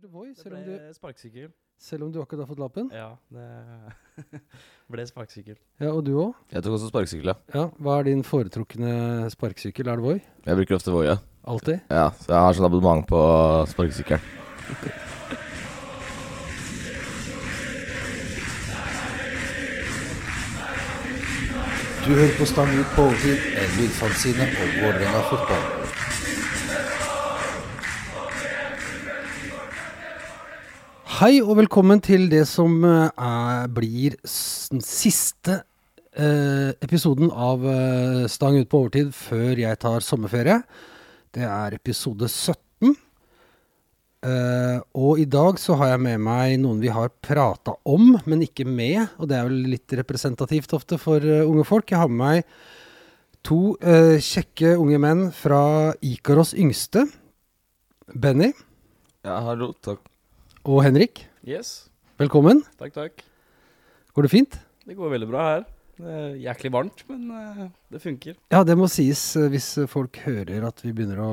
kjørte Voi, Det selv om, du, ble sparkesykkel. selv om du akkurat har fått lappen? Ja, det ble sparkesykkel. Ja, og du òg? Jeg tok også sparkesykkel, ja. Ja. Hva er din foretrukne sparkesykkel? Er det Voi? Jeg bruker ofte Voi, ja. Altid? Ja, så jeg har sånn abonnement på sparkesykkelen. Du hører på Stang ut på overtid, en lydfanzine om Vålerenga fotball. Hei og velkommen til det som eh, er, blir siste eh, episoden av eh, Stang ut på overtid før jeg tar sommerferie. Det er episode 17. Eh, og i dag så har jeg med meg noen vi har prata om, men ikke med. Og det er vel litt representativt ofte for uh, unge folk. Jeg har med meg to uh, kjekke unge menn fra Ikaros yngste. Benny Ja, hallo, takk. Og Henrik. Yes, Velkommen. takk, takk. Går det fint? Det går veldig bra her. Det er jæklig varmt, men eh, det funker. Ja, det må sies eh, hvis folk hører at vi begynner å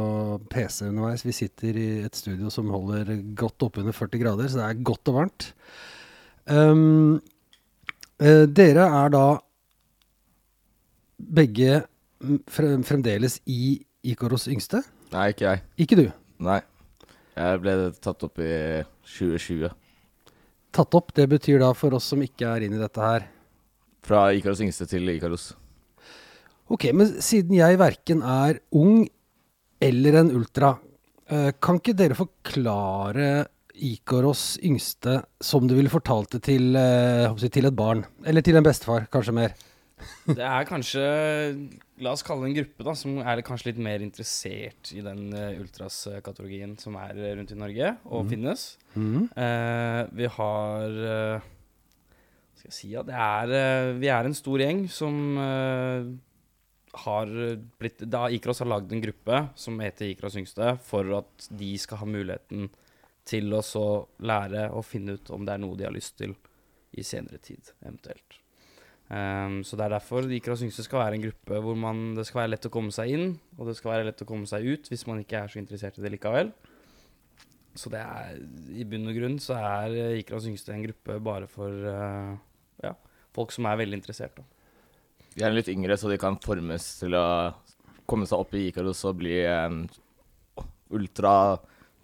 pese underveis. Vi sitter i et studio som holder godt oppunder 40 grader, så det er godt og varmt. Um, eh, dere er da begge fremdeles i Ikaros yngste? Nei, ikke jeg. Ikke du. Nei. Jeg ble tatt opp i 2020. Tatt opp, det betyr da for oss som ikke er inne i dette her Fra Ikaros yngste til Ikaros. Ok, men siden jeg verken er ung eller en ultra, eh, kan ikke dere forklare Ikaros yngste som du ville fortalt det til, eh, til et barn? Eller til en bestefar, kanskje mer. Det er kanskje, la oss kalle det en gruppe da, som er kanskje litt mer interessert i den uh, ultras-kategorien som er eh, rundt i Norge og finnes. Eh, vi har eh, Hva skal jeg si? Ja, det er, eh, vi er en stor gjeng som eh, har blitt Da Ikros har lagd en gruppe som heter Ikros yngste, for at de skal ha muligheten til å så lære og finne ut om det er noe de har lyst til i senere tid, eventuelt. Um, så det er derfor Ikra syns det skal være en gruppe hvor man, det skal være lett å komme seg inn, og det skal være lett å komme seg ut hvis man ikke er så interessert i det likevel. Så det er i bunn og grunn så er Ikras Ikros yngste en gruppe bare for uh, ja, folk som er veldig interessert. Da. De er litt yngre, så de kan formes til å komme seg opp i Ikaros og bli en ultra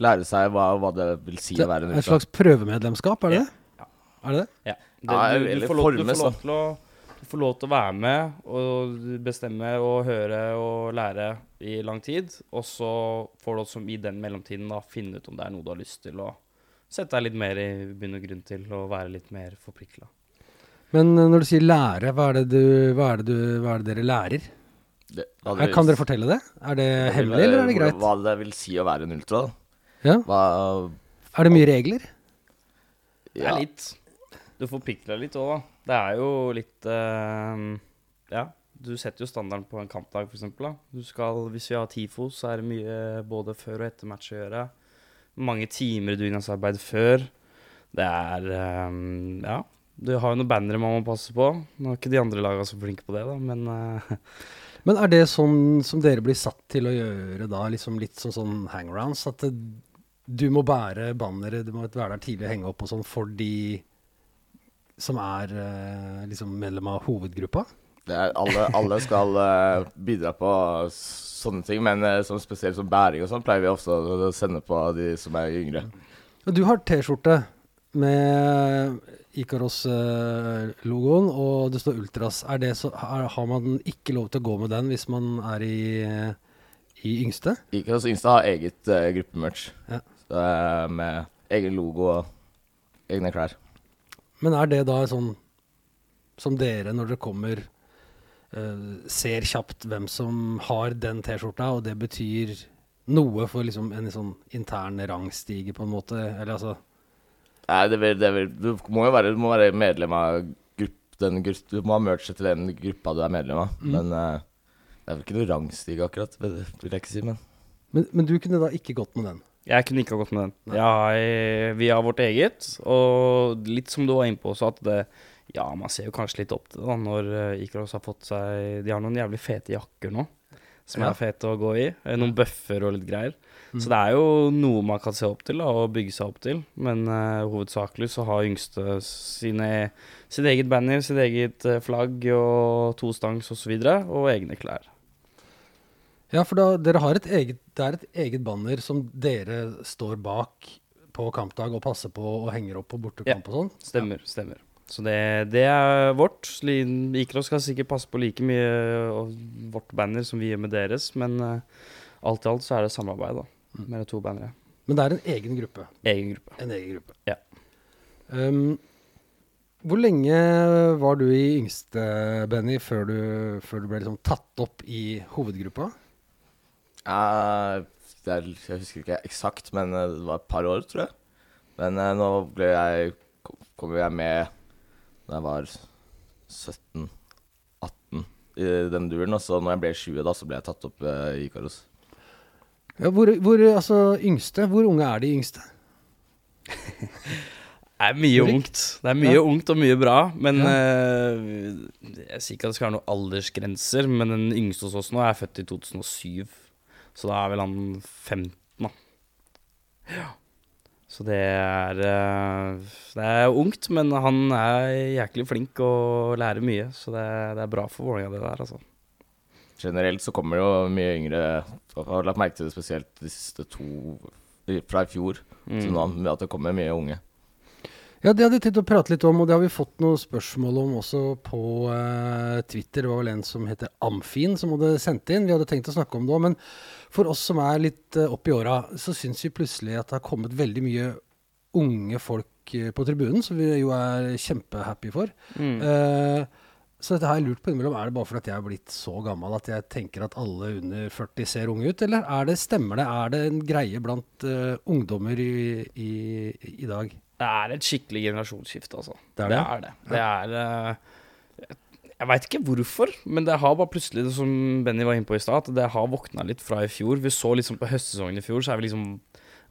Lære seg hva, hva det vil si Det å være en ultra. et slags prøvemedlemskap, er det det? Ja. Er det det? Ja. Det, du, du, du, får lov, du, får lov til å, får lov til å være med og bestemme og høre og lære i lang tid. Og så får du også i den mellomtiden da finne ut om det er noe du har lyst til å sette deg litt mer i bunn og grunn til å være litt mer forplikta. Men eh, når du sier lære, hva er det, du, hva er det, du, hva er det dere lærer? Det, Er, det kan dere fortelle det? Er det vil hemmelig, eller er det greit? Hva det vil si å være en ultra. da. Ja. Hva Er det mye regler? Det er litt Du forplikter deg litt òg, da. Det er jo litt uh, Ja, du setter jo standarden på en kampdag, f.eks. Hvis vi har TIFO, så er det mye både før og etter match å gjøre. Mange timer dugnadsarbeid før. Det er um, Ja. Du har jo noen bannere man må passe på. Nå er ikke de andre lagene så flinke på det, da, men uh, Men er det sånn som dere blir satt til å gjøre da, liksom litt sånn, sånn hangarounds? At det, du må bære bannere, du må være der tidlig og henge opp og sånn for de som er eh, liksom medlem av hovedgruppa? Det er alle, alle skal uh, bidra på sånne ting, men uh, som spesielt som bæring og sånn pleier vi ofte å sende på de som er yngre. Du har T-skjorte med Ikaros-logoen, og det står Ultras. Det så, er, har man ikke lov til å gå med den hvis man er i, i yngste? Ikaros yngste har eget uh, gruppemerch. Ja. Med egen logo og egne klær. Men er det da sånn som dere, når dere kommer, uh, ser kjapt hvem som har den T-skjorta, og det betyr noe for liksom en sånn intern rangstige, på en måte? Eller altså Nei, det vil, det vil, du må jo være, du må være medlem av grupp, den Du må ha merchet til den gruppa du er medlem av. Mm. Men uh, det er vel ikke noe rangstige, akkurat, vil jeg ikke si. Men men, men du kunne da ikke gått med den? Jeg kunne ikke ha gått med den. Jeg, vi har vårt eget, og litt som du var inne på også, at det Ja, man ser jo kanskje litt opp til det da, når Ikros har fått seg De har noen jævlig fete jakker nå, som Ja. er fete å gå i. eh, Noen bøffer og litt greier. Så det er jo noe man kan se opp til da, og bygge seg opp til. Men uh, hovedsakelig så har yngste sine, sitt eget banner, sitt eget eh, flagg og tostangs osv. Og, så videre, og egne klær. Ja, for da, dere har et eget, det er et eget banner som dere står bak på kampdag og passer på og henger opp på bortekamp og sånn? Stemmer. stemmer. Så det, det er vårt. Ikros skal sikkert passe på like mye vårt banner som vi gjør med deres, men uh, alt i alt så er det samarbeid da, mellom to bannere. Men det er en egen gruppe. Egen gruppe. En egen gruppe. Ja. Um, hvor lenge var du i yngste, Benny, før du, før du ble liksom tatt opp i hovedgruppa? Eh, er, jeg husker ikke eksakt, men eh, det var et par år, tror jeg. Men eh, nå ble jeg kom- jeg med da jeg var 17-18 i den duren. Og så når jeg ble 20, da, så ble jeg tatt opp eh, i Ikaros. Ja, hvor, hvor, altså, yngste, hvor unge er de yngste? Det er mye Rikt. ungt. Det er mye Ja. ungt og mye bra, men Ja. eh, Jeg sier ikke at det skal være noen aldersgrenser, men den yngste hos oss nå er født i 2007. Så da er vel han 15, da. Ja. Så det er eh, Det er ungt, men han er jæklig flink og lærer mye. Så det, det er bra for Vålerenga, det der, altså. Generelt så kommer det jo mye yngre Jeg har lagt merke til det spesielt de siste to fra i fjor. Så Mm. nå at det kommer mye unge. Ja, det hadde jeg tenkt å prate litt om, og det har vi fått noen spørsmål om også på uh, Twitter. Det var vel en som heter Amfin som hadde sendt inn. Vi hadde tenkt å snakke om det òg, men for oss som er litt uh, opp i åra, så syns vi plutselig at det har kommet veldig mye unge folk eh, på tribunen, som vi jo er kjempehappy for. Mm. Så dette har jeg lurt på innimellom. Er det bare fordi at jeg er blitt så gammel at jeg tenker at alle under 40 ser unge ut, eller er det, stemmer det? Er det en greie blant ungdommer i, i, i dag? Det er et skikkelig generasjonsskifte, altså. Det er det. det? Er det. det er uh, Jeg veit ikke hvorfor, men det har bare plutselig, som Benny var inne på i stad, at det har våkna litt fra i fjor. Vi så liksom på høstsesongen i fjor, så er vi liksom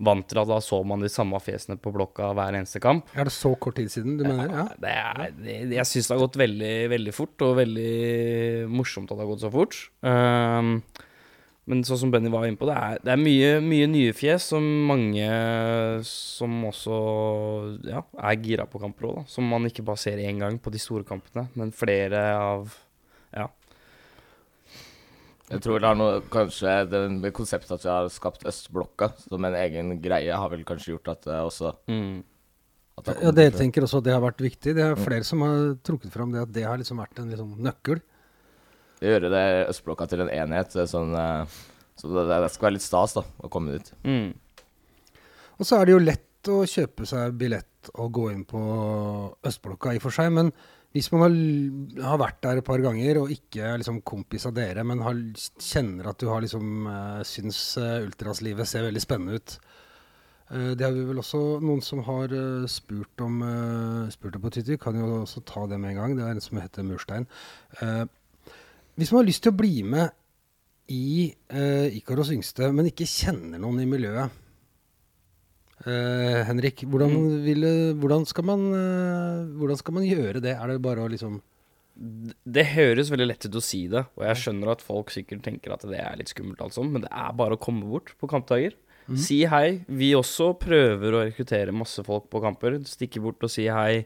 vant til at da så man de samme fjesene på blokka hver eneste kamp. Er det så kort tid siden du mener? Ja. Det er, det, jeg syns det har gått veldig, veldig fort, og veldig morsomt at det har gått så fort. Um, men sånn som Benny var inne på, det er, det er mye, mye nye fjes, som mange som også ja, er gira på kamper òg, Som man ikke bare ser én gang på de store kampene, men flere av Ja. Jeg tror det er noe Kanskje det med konseptet at vi har skapt Østblokka som en egen greie, har vel kanskje gjort at det også Mm. at det Ja, Dere tenker også at det har vært viktig. Det er flere som har trukket fram det at det har liksom vært en liksom nøkkel. Gjøre det Østblokka til en enhet. det er Sånn, eh, så det, det skal være litt stas da, å komme dit. Mm. Og så er det jo lett å kjøpe seg billett og gå inn på Østblokka i og for seg, men hvis man har, har vært der et par ganger og ikke er liksom kompis av dere, men har, kjenner at du har liksom uh, syns uh, ultraslivet ser veldig spennende ut Eh, Det har vi vel også noen som har eh, spurt om eh, spurt om på Twitter. Kan jo også ta det med en gang. Det er en som heter Murstein. Hvis man har lyst til å bli med i uh, Ikaros yngste, men ikke kjenner noen i miljøet uh, Henrik, hvordan, ville, hvordan, skal man, uh, hvordan skal man gjøre det? Er det bare å liksom Det høres veldig lett ut å si det, og jeg skjønner at folk sikkert tenker at det er litt skummelt, altså, men det er bare å komme bort på kampdager. Si hei. Vi også prøver å rekruttere masse folk på kamper. Stikke bort og si hei.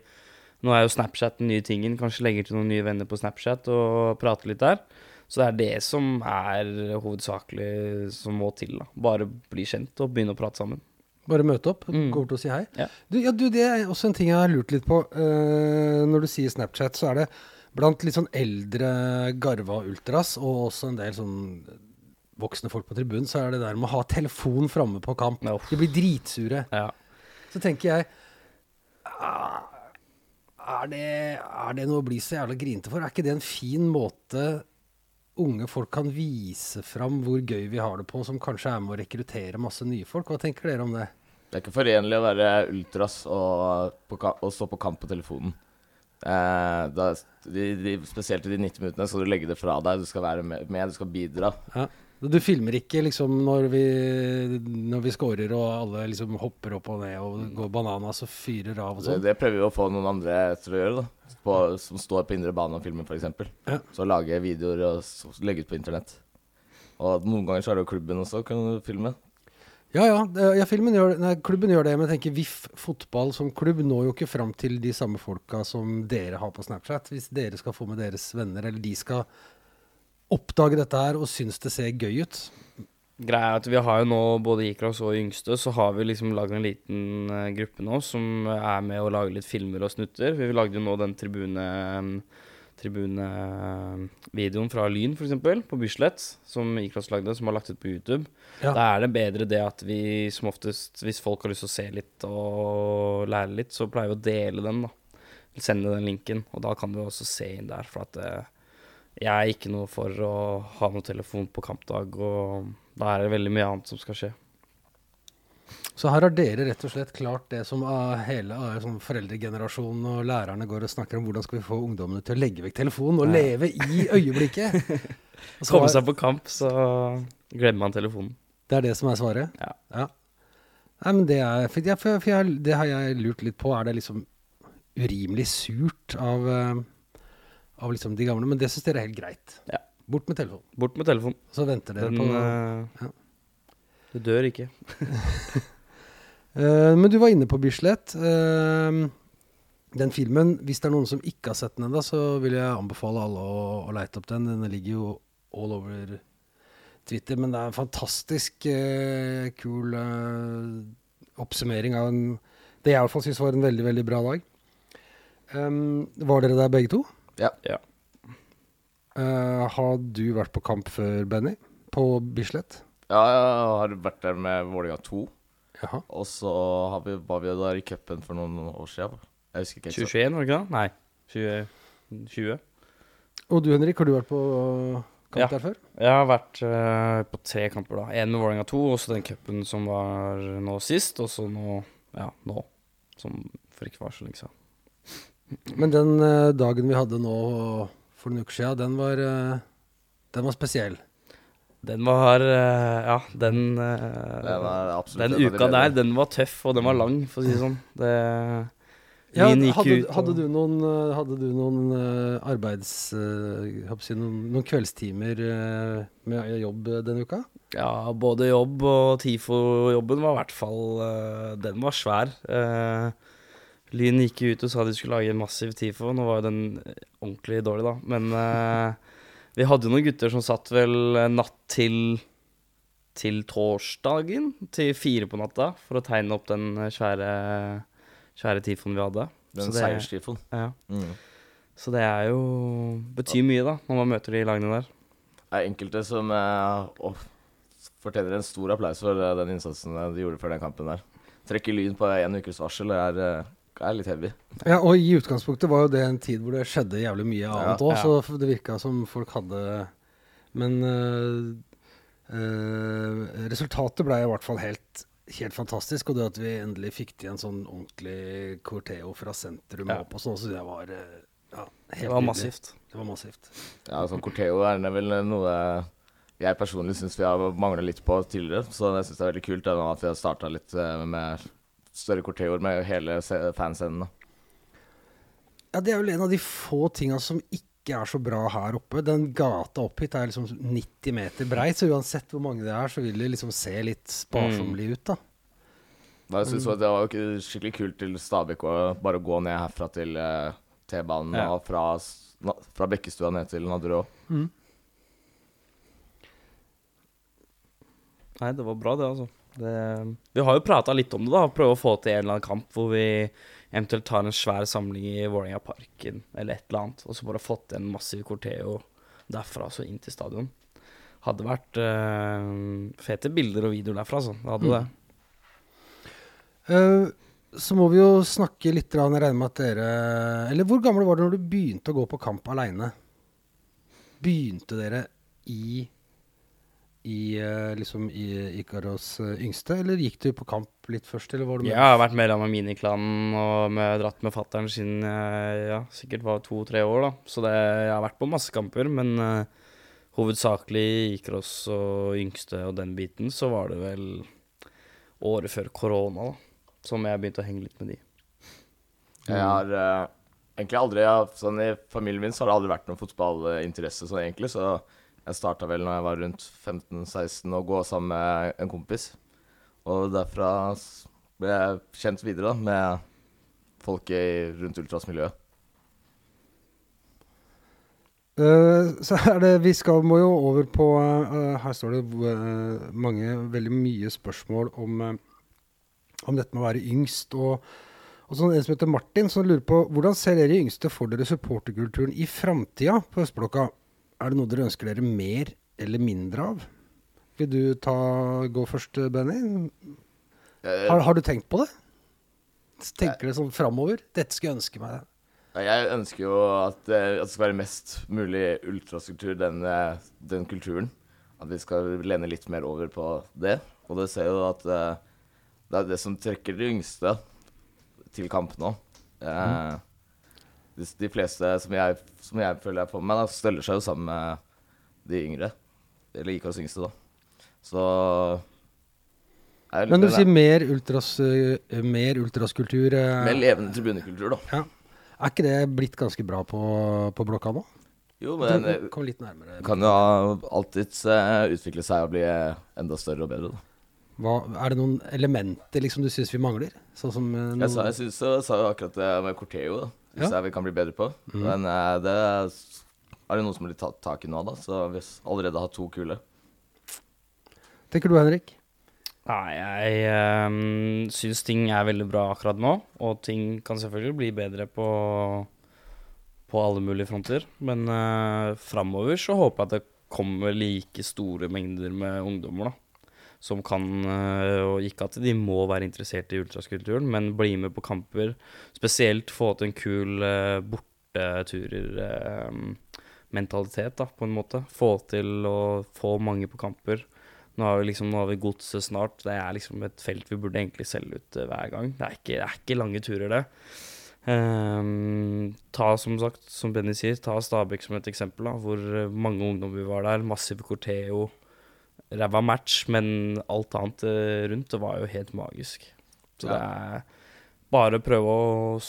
Nå er jo Snapchat den nye tingen. Kanskje legger til noen nye venner på Snapchat og prater litt der. Så det er det som er hovedsakelig som må til. da Bare bli kjent og begynne å prate sammen. Bare møte opp, Mm. gå bort og si hei? Ja. Du, ja, du, det er også en ting jeg har lurt litt på. Uh, når du sier Snapchat, så er det blant litt sånn eldre garva ultras, og også en del sånn voksne folk på tribunen, så er det der med å ha telefon framme på kamp. Ja. De blir dritsure. Ja. Så tenker jeg ah, er det, er det noe å bli så jævla grinete for? Er ikke det en fin måte unge folk kan vise fram hvor gøy vi har det på, som kanskje er med å rekruttere masse nye folk? Hva tenker dere om det? Det er ikke forenlig å være ultras og, på, og stå på kamp på telefonen. Eh, da, de, de, spesielt i de 90 minuttene skal du legge det fra deg. Du skal være med, med du skal bidra. Ja. Du filmer ikke liksom når vi, når vi scorer og alle liksom hopper opp og ned og går bananas og fyrer av og Det, sånn? det prøver vi å få noen andre til å gjøre, da. På, som står på indre bane og filmer, f.eks. Ja. Så lage videoer og legger legge ut på internett. Og noen ganger så er det jo klubben også, kan du filme. Ja, ja, ja gjør nei, klubben gjør det, men jeg tenker VIF fotball som klubb når jo ikke fram til de samme folka som dere har på Snapchat. Hvis dere skal få med deres venner, eller de skal oppdage dette her og synes det ser gøy ut. Greia er at vi har jo nå både Ikras og Yngste, så har vi liksom lagd en liten eh, gruppe nå som er med å lage litt filmer og snutter. Vi lagde jo nå den tribune tribunevideoen fra Lyn, f.eks., på Bislett, som Ikras lagde, som har lagt ut på YouTube. Ja. Da er det bedre det at vi som oftest, hvis folk har lyst til å se litt og lære litt, så pleier vi å dele den, da. Sende den linken, og da kan du også se inn der. For at eh, jeg er ikke noe for å ha noe telefon på kampdag, og da er det veldig mye annet som skal skje. Så her har dere rett og slett klart det som hele sånn foreldregenerasjonen og lærerne går og snakker om hvordan skal vi få ungdommene til å legge vekk telefonen og Ja. leve i øyeblikket. Så Komme seg på kamp, så glemmer man telefonen. Det er det som er svaret? Ja. Nei, men det er for jeg, for jeg, Det har jeg lurt litt på. Er det liksom urimelig surt av, eh, av liksom de gamle? Men det syns dere er helt greit. Ja. Bort med telefonen. Bort med telefonen. Så venter dere Den på eh, ja. Du dør ikke. uh, Men du var inne på Bislett. Uh, den filmen, hvis det er noen som ikke har sett den ennå, så vil jeg anbefale alle å, å leite opp den. Den ligger jo all over Twitter, men det er en fantastisk eh, kul oppsummering av en Det jeg i hvert fall syns var en veldig, veldig bra dag. Um, var dere der begge to? Ja. Ja. Uh, har du vært på kamp før, Benny? På Bislett? Ja, jeg har vært der med Vålerenga 2. Jaha. Og så har vi, var vi der i cupen for noen år siden. Jeg husker ikke 2021, var det ikke det? Nei. 2020. 20. Og du, Henrik, har du vært på kamp Ja. der før? Jeg har vært uh, på tre kamper, da. En med Vålerenga 2, og så den cupen som var nå sist, og så nå Ja, nå. Som for ikke var så lenge siden. Men den eh, dagen vi hadde nå for noen uker siden, den var, eh, den var spesiell. Den var eh, Ja, den eh, Den var absolutt Den en av de uka bedre. der, den var tøff, og den var lang, for å si det sånn. Det Ja, Lyn gikk hadde, ut, og- hadde du noen, eh, hadde du noen eh, arbeids... eh, jeg håper å si noen, noen kveldstimer eh, med jobb eh, denne uka? Ja, både jobb og TIFO-jobben var i hvert fall eh, Den var svær. Uh, Lyn gikk ut og sa de skulle lage en massiv TIFO. Nå var jo den eh, ordentlig dårlig, da. Men eh, vi hadde jo noen gutter som satt vel eh, natt til til torsdagen, til fire på natta, for å tegne opp den svære, svære, svære TIFOen vi hadde. Den seierstifoen. Ja. Mm. Så det er jo betyr mye, da, når man møter de lagene der. Det er enkelte som eh, å, fortjener en stor applaus for eh, den innsatsen de gjorde før den kampen der. Trekke Lyn på én ukes varsel er, eh, er litt heavy. Ja, og i utgangspunktet var jo det en tid hvor det skjedde jævlig mye annet òg, Ja. så det virka som folk hadde Men øh, øh, resultatet ble i hvert fall helt, helt fantastisk. Og det at vi endelig fikk til en sånn ordentlig corteo fra sentrum Ja. opp og sånn, så det var eh, ja, helt Det var nydelig. massivt. Det var massivt. Ja, sånn Corteo er vel noe jeg personlig syns vi har mangla litt på tidligere. Så jeg syns det er veldig kult det, nå at vi har starta litt med større corteoer med hele fanscenen. Ja, det er vel en av de få tinga som ikke er så bra her oppe. Den gata opp hit er liksom 90 meter brei, så uansett hvor mange det er, så vil det liksom se litt sparsommelig ut, da. Nei, jeg synes Det var jo skikkelig kult til Stabæk å bare gå ned herfra til eh, T-banen Ja. og fra, fra Bekkestua ned til Nadderud. Nei, det var bra, det, altså. Det, vi har jo prata litt om det, da. Prøve å få til en eller annen kamp hvor vi eventuelt tar en svær samling i Vålerenga-parken eller et eller annet, og så bare fått en massiv corteo derfra så inn til stadion. Hadde vært eh, fete bilder og videoer derfra, altså. Det hadde det. Uh, så må vi jo snakke litt, jeg regner med at dere Eller hvor gamle var dere når du begynte å gå på kamp aleine? Begynte dere i i, eh, liksom i Ikaros eh, yngste, eller gikk du på kamp litt først, eller var du med? Jeg har vært medlem av miniklanen og med, dratt med fattern siden jeg ja, sikkert var to-tre år, da. Så det, jeg har vært på masse kamper, men uh, hovedsakelig Ikaros og yngste og den biten, så var det vel året før korona, da. Som jeg begynte å henge litt med de. Jeg har uh, egentlig aldri ja, sånn I familien min så har det aldri vært noen fotballinteresse sånn egentlig, så jeg starta vel når jeg var rundt 15-16 å gå sammen med en kompis. Og derfra ble jeg kjent videre da, med folk rundt ultrasmiljøet. Uh, så er det Vi skal, må jo over på uh, Her står det uh, mange, veldig mye spørsmål om, om dette med å være yngst. Og, og sånn, en som heter Martin, som lurer på hvordan ser dere yngste for dere supporterkulturen i framtida på Østblokka? Er det noe dere ønsker dere mer eller mindre av? Vil du ta, gå først, Benny? Har, har du tenkt på det? Tenker du sånn framover? Dette skulle jeg ønske meg. jeg ønsker jo at, eh, at det skal være mest mulig ultraskulptur, den, eh, den kulturen. At vi skal lene litt mer over på det. Og det ser jo at eh, det er det som trekker de yngste til kamp nå. Eh, de, de fleste som jeg, som jeg føler jeg får med meg, da, steller seg jo sammen med de yngre. Eller IKs yngste, da. Så Men du er- sier mer, ultras, eh, mer ultraskultur? eh, Mer levende tribunekultur, da. Ja. Er ikke det blitt ganske bra på, på blokka nå? Jo, men det kom litt nærmere. kan jo alltids eh, utvikle seg og bli enda større og bedre. Da. Hva, er det noen elementer liksom du syns vi mangler? Sånn som eh, Jeg sa, noen- jeg synes, sa jo akkurat det med Corteo, da. Hvis Ja. jeg kan bli bedre på. Mm. Men uh, det er er det noe som blir tatt tak i nå, da. Så vi s- allerede har to kule. Tenker du, Henrik? Nei, jeg um, syns ting er veldig bra akkurat nå, og ting kan selvfølgelig bli bedre på, på alle mulige fronter. Men uh, framover så håper jeg at det kommer like store mengder med ungdommer, da. Som kan eh, Og ikke at de må være interessert i ultraskulpturen, men bli med på kamper. Spesielt få til en kul uh, borteturer-mentalitet, da, på en måte. Få til å få mange på kamper. Nå har vi liksom, nå har vi godset snart. Det er liksom et felt vi burde egentlig selge ut eh, hver gang. Det er ikke, det er ikke lange turer, det. Um, ta som sagt, som Benny sier, ta Stabæk som et eksempel, da, hvor eh, mange ungdommer var der. Massive Corteo. Ræva match, men alt annet eh, rundt det var jo helt magisk. Så det er bare å prøve å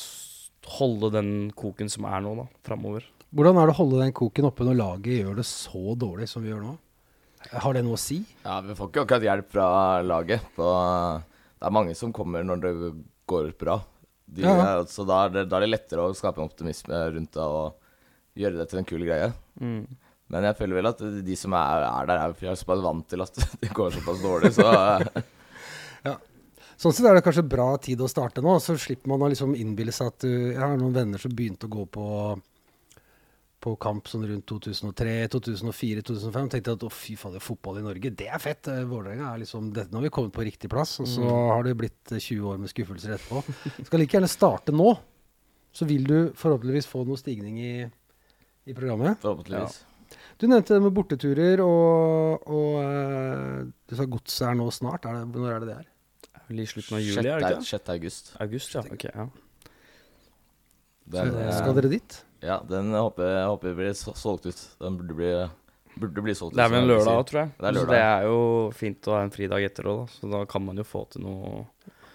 holde den koken som er nå, da, framover. Hvordan er det å holde den koken oppe når laget gjør det så dårlig som vi gjør nå? Har det noe å si? Ja, Vi får ikke akkurat hjelp fra laget. På, det er mange som kommer når det går bra. De, Ja. ja. Så da er, det, da er det lettere å skape en optimisme rundt det og gjøre det til en kul greie. Mm. Men jeg føler vel at de som er, er der, er er såpass vant til at det går såpass dårlig, så ja. Sånn sett er det kanskje bra tid å starte nå, så slipper man å liksom innbille seg at du Jeg har noen venner som begynte å gå på på kamp sånn rundt 2003, 2004, 2005 og tenkte at å fy fader, fotball i Norge, det er fett. Eh, Vålerenga er liksom det, Nå har vi kommet på riktig plass, og så har det blitt eh, 20 år med skuffelser etterpå. Skal like gjerne starte nå, så vil du forhåpentligvis få noe stigning i, i programmet. forhåpentligvis. Du nevnte det med borteturer, og, og eh, du sa godset er nå snart. Er det, når er det det er? Vel i slutten av juli, er det ikke? 6. 6. august. August, ja. Ok, ja. Den, Så, eh, skal dere dit? Ja, den håper jeg håper blir solgt ut. Den burde bli, burde bli solgt ut. Det er vel en lørdag òg, tror jeg. Det er Så lørdag. det er jo fint å ha en fridag etter òg, da. Så da kan man jo få til noe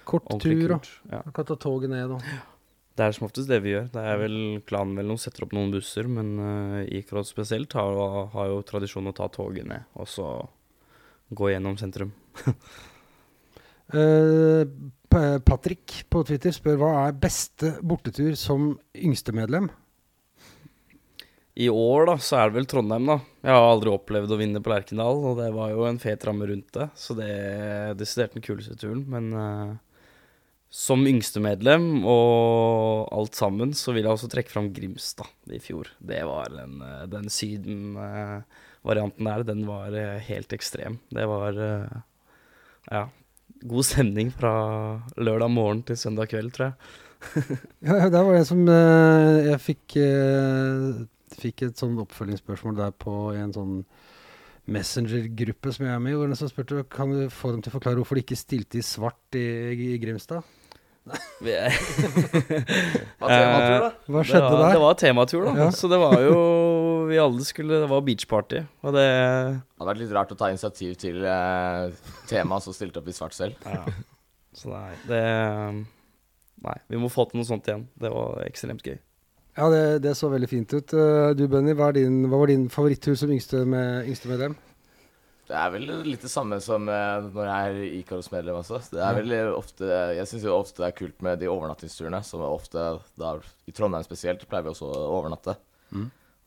Kort tur, da. Ja. kan ta toget ned og Det er som oftest det vi gjør. Det er vel klanen mellom setter opp noen busser, men uh, Ikråd spesielt har, har jo tradisjon å ta toget ned, og så gå gjennom sentrum. uh, Patrick på Twitter spør hva er beste bortetur som yngstemedlem? I år da, så er det vel Trondheim, da. Jeg har aldri opplevd å vinne på Lerkendal, og det var jo en fet ramme rundt det. Så det er desidert den kuleste turen. Men eh, som yngstemedlem og alt sammen, så vil jeg også trekke fram Grimstad i fjor. Det var en, eh, den Syden-varianten der, den var eh, helt ekstrem. Det var eh, ja, god stemning fra lørdag morgen til søndag kveld, tror jeg. Ja, der var det som Jeg fikk, fikk et sånn oppfølgingsspørsmål der på en sånn Messenger-gruppe som jeg er med i. Hvor den spurte kan du få dem til å forklare hvorfor de ikke stilte i svart i, i Grimstad. Hva tematur, da? Hva det var, der? Det var tematur, da. Ja. Så det var jo Vi alle skulle Det var beachparty. Og det Det hadde vært litt rart å ta initiativ til eh, temaet som stilte opp i svart selv. Ja. Så nei, det Nei, vi må få til noe sånt igjen. Det var ekstremt gøy. Ja, det, det så veldig fint ut. Eh, du, Benny, hva, er din, hva var din favoritttur som yngste, med, yngste medlem? Det er vel litt det samme som eh, når jeg er Ikaros-medlem også. Det er veldig ofte Jeg syns jo ofte det er kult med de overnattingsturene, som er ofte da, I Trondheim spesielt pleier vi også å overnatte.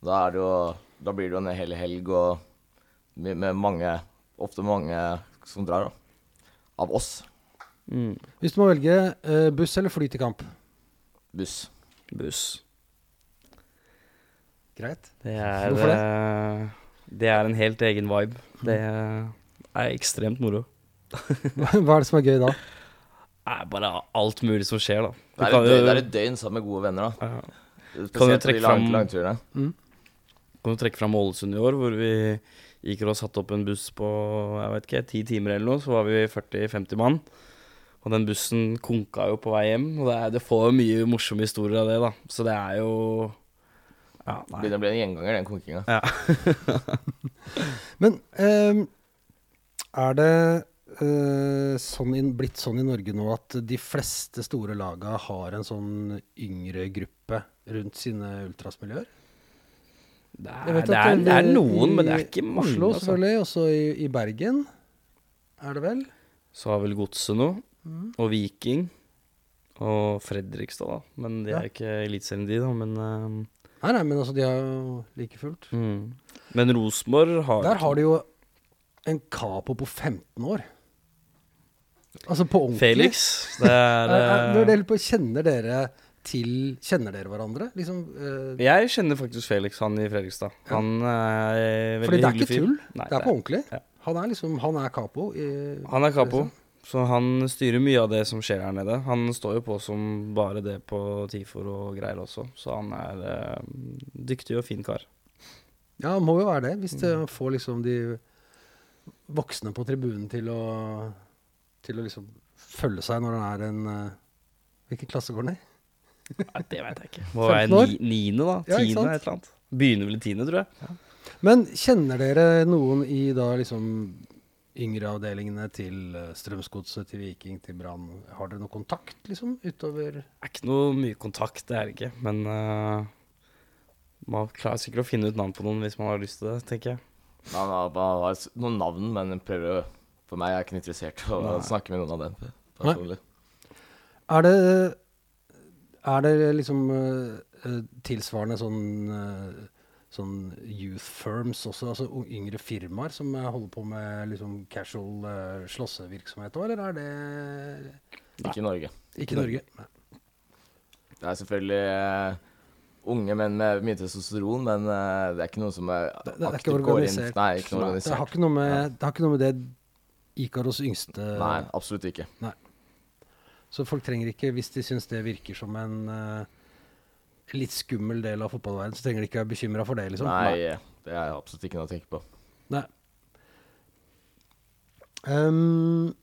Da er det jo Da blir det jo en hel helg og med, med mange Ofte mange som drar, da. Av oss. Mm. Hvis du må velge uh, buss eller fly til kamp? Buss. Buss. Greit. Det er, Hvorfor det? eh, det er en helt egen vibe. Det er ekstremt moro. Hva er det som er gøy da? Det er bare alt mulig som skjer, da. Det er, kan et, døgn, det er et døgn sammen med gode venner, da. ja. Spesielt Kan du på de trekke lang, langturene. Kan du trekke fram Ålesund i år, hvor vi gikk og satte opp en buss på jeg vet ikke, ti timer eller noe. Så var vi 40-50 mann. Og den bussen konka jo på vei hjem. Og det, er, det får jo mye morsomme historier av det, da. Så det er jo Ja, Det nei. Det ble en gjenganger, den konkinga. Ja. Men ehm, er det eh, sånn in, blitt sånn i Norge nå at de fleste store laga har en sånn yngre gruppe rundt sine ultrasmiljøer? Det er, det er, det er noen, men det er ikke mange. Oslo altså. selvfølgelig, også i, i Bergen er det vel? Så har vel Godset noe. Mm. Og Viking. Og Fredrikstad, da. Men de Ja. er ikke Eliteserien, de, da. Men, ehm, Nei, nei, men altså, de er jo like fullt. mm. men Rosenborg har Der har de jo en capo på 15 år. Altså på ordentlig. Felix. Det er, når det dere på, kjenner dere til Kjenner dere hverandre? Liksom, uh, Jeg kjenner faktisk Felix, han i Fredrikstad. Ja. Han er veldig hyggelig fyr. fordi det er ikke tull. Nei, det er på ordentlig. ja. Han er liksom Han er capo. I, Han er capo, liksom. Så han styrer mye av det som skjer her nede. Han står jo på som bare det på TIFOR og greier også, så han er eh, dyktig og fin kar. Ja, han må jo være det. Hvis det Mm. får liksom de voksne på tribunen til å Til å liksom følge seg når han er en uh, Hvilken klasse går han i? Nei, det vet jeg ikke. Må være 15 ni, niende, da? Ja, Tiende, et eller annet. Begynner vel i tiende, tror jeg. Men kjenner dere noen i da liksom yngre avdelingene til eh, Strømsgodset, til Viking, til Brann? Har dere noe kontakt, liksom, utover Det er ikke noe mye kontakt, det er det ikke. Men uh, man klarer sikkert å finne ut navn på noen hvis man har lyst til det, tenker jeg. Man har, man har noen navn, men prøver å For meg er jeg ikke interessert i å Nei. snakke med noen av dem personlig. Er det, er det liksom eh, tilsvarende sånn, eh, sånn youth firms også, altså yngre firmaer som eh, holder på med liksom casual uh, slåssevirksomhet òg, eller er det Ikke i Norge. ikke i Norge? Nei. Det er selvfølgelig uh, unge menn med mye testosteron, men uh, det er ikke noe som er Det, det er ikke inn- organisert. Nei, ikke Det noe har organisert. ikke noe med det, har ikke noe med det Ikaros yngste Nei, absolutt ikke. Så folk trenger ikke, hvis de syns det virker som en eh, litt skummel del av fotballverdenen, så trenger de ikke være bekymra for det, liksom. Nei, det er absolutt ikke noe å tenke på. Nei. Ehm,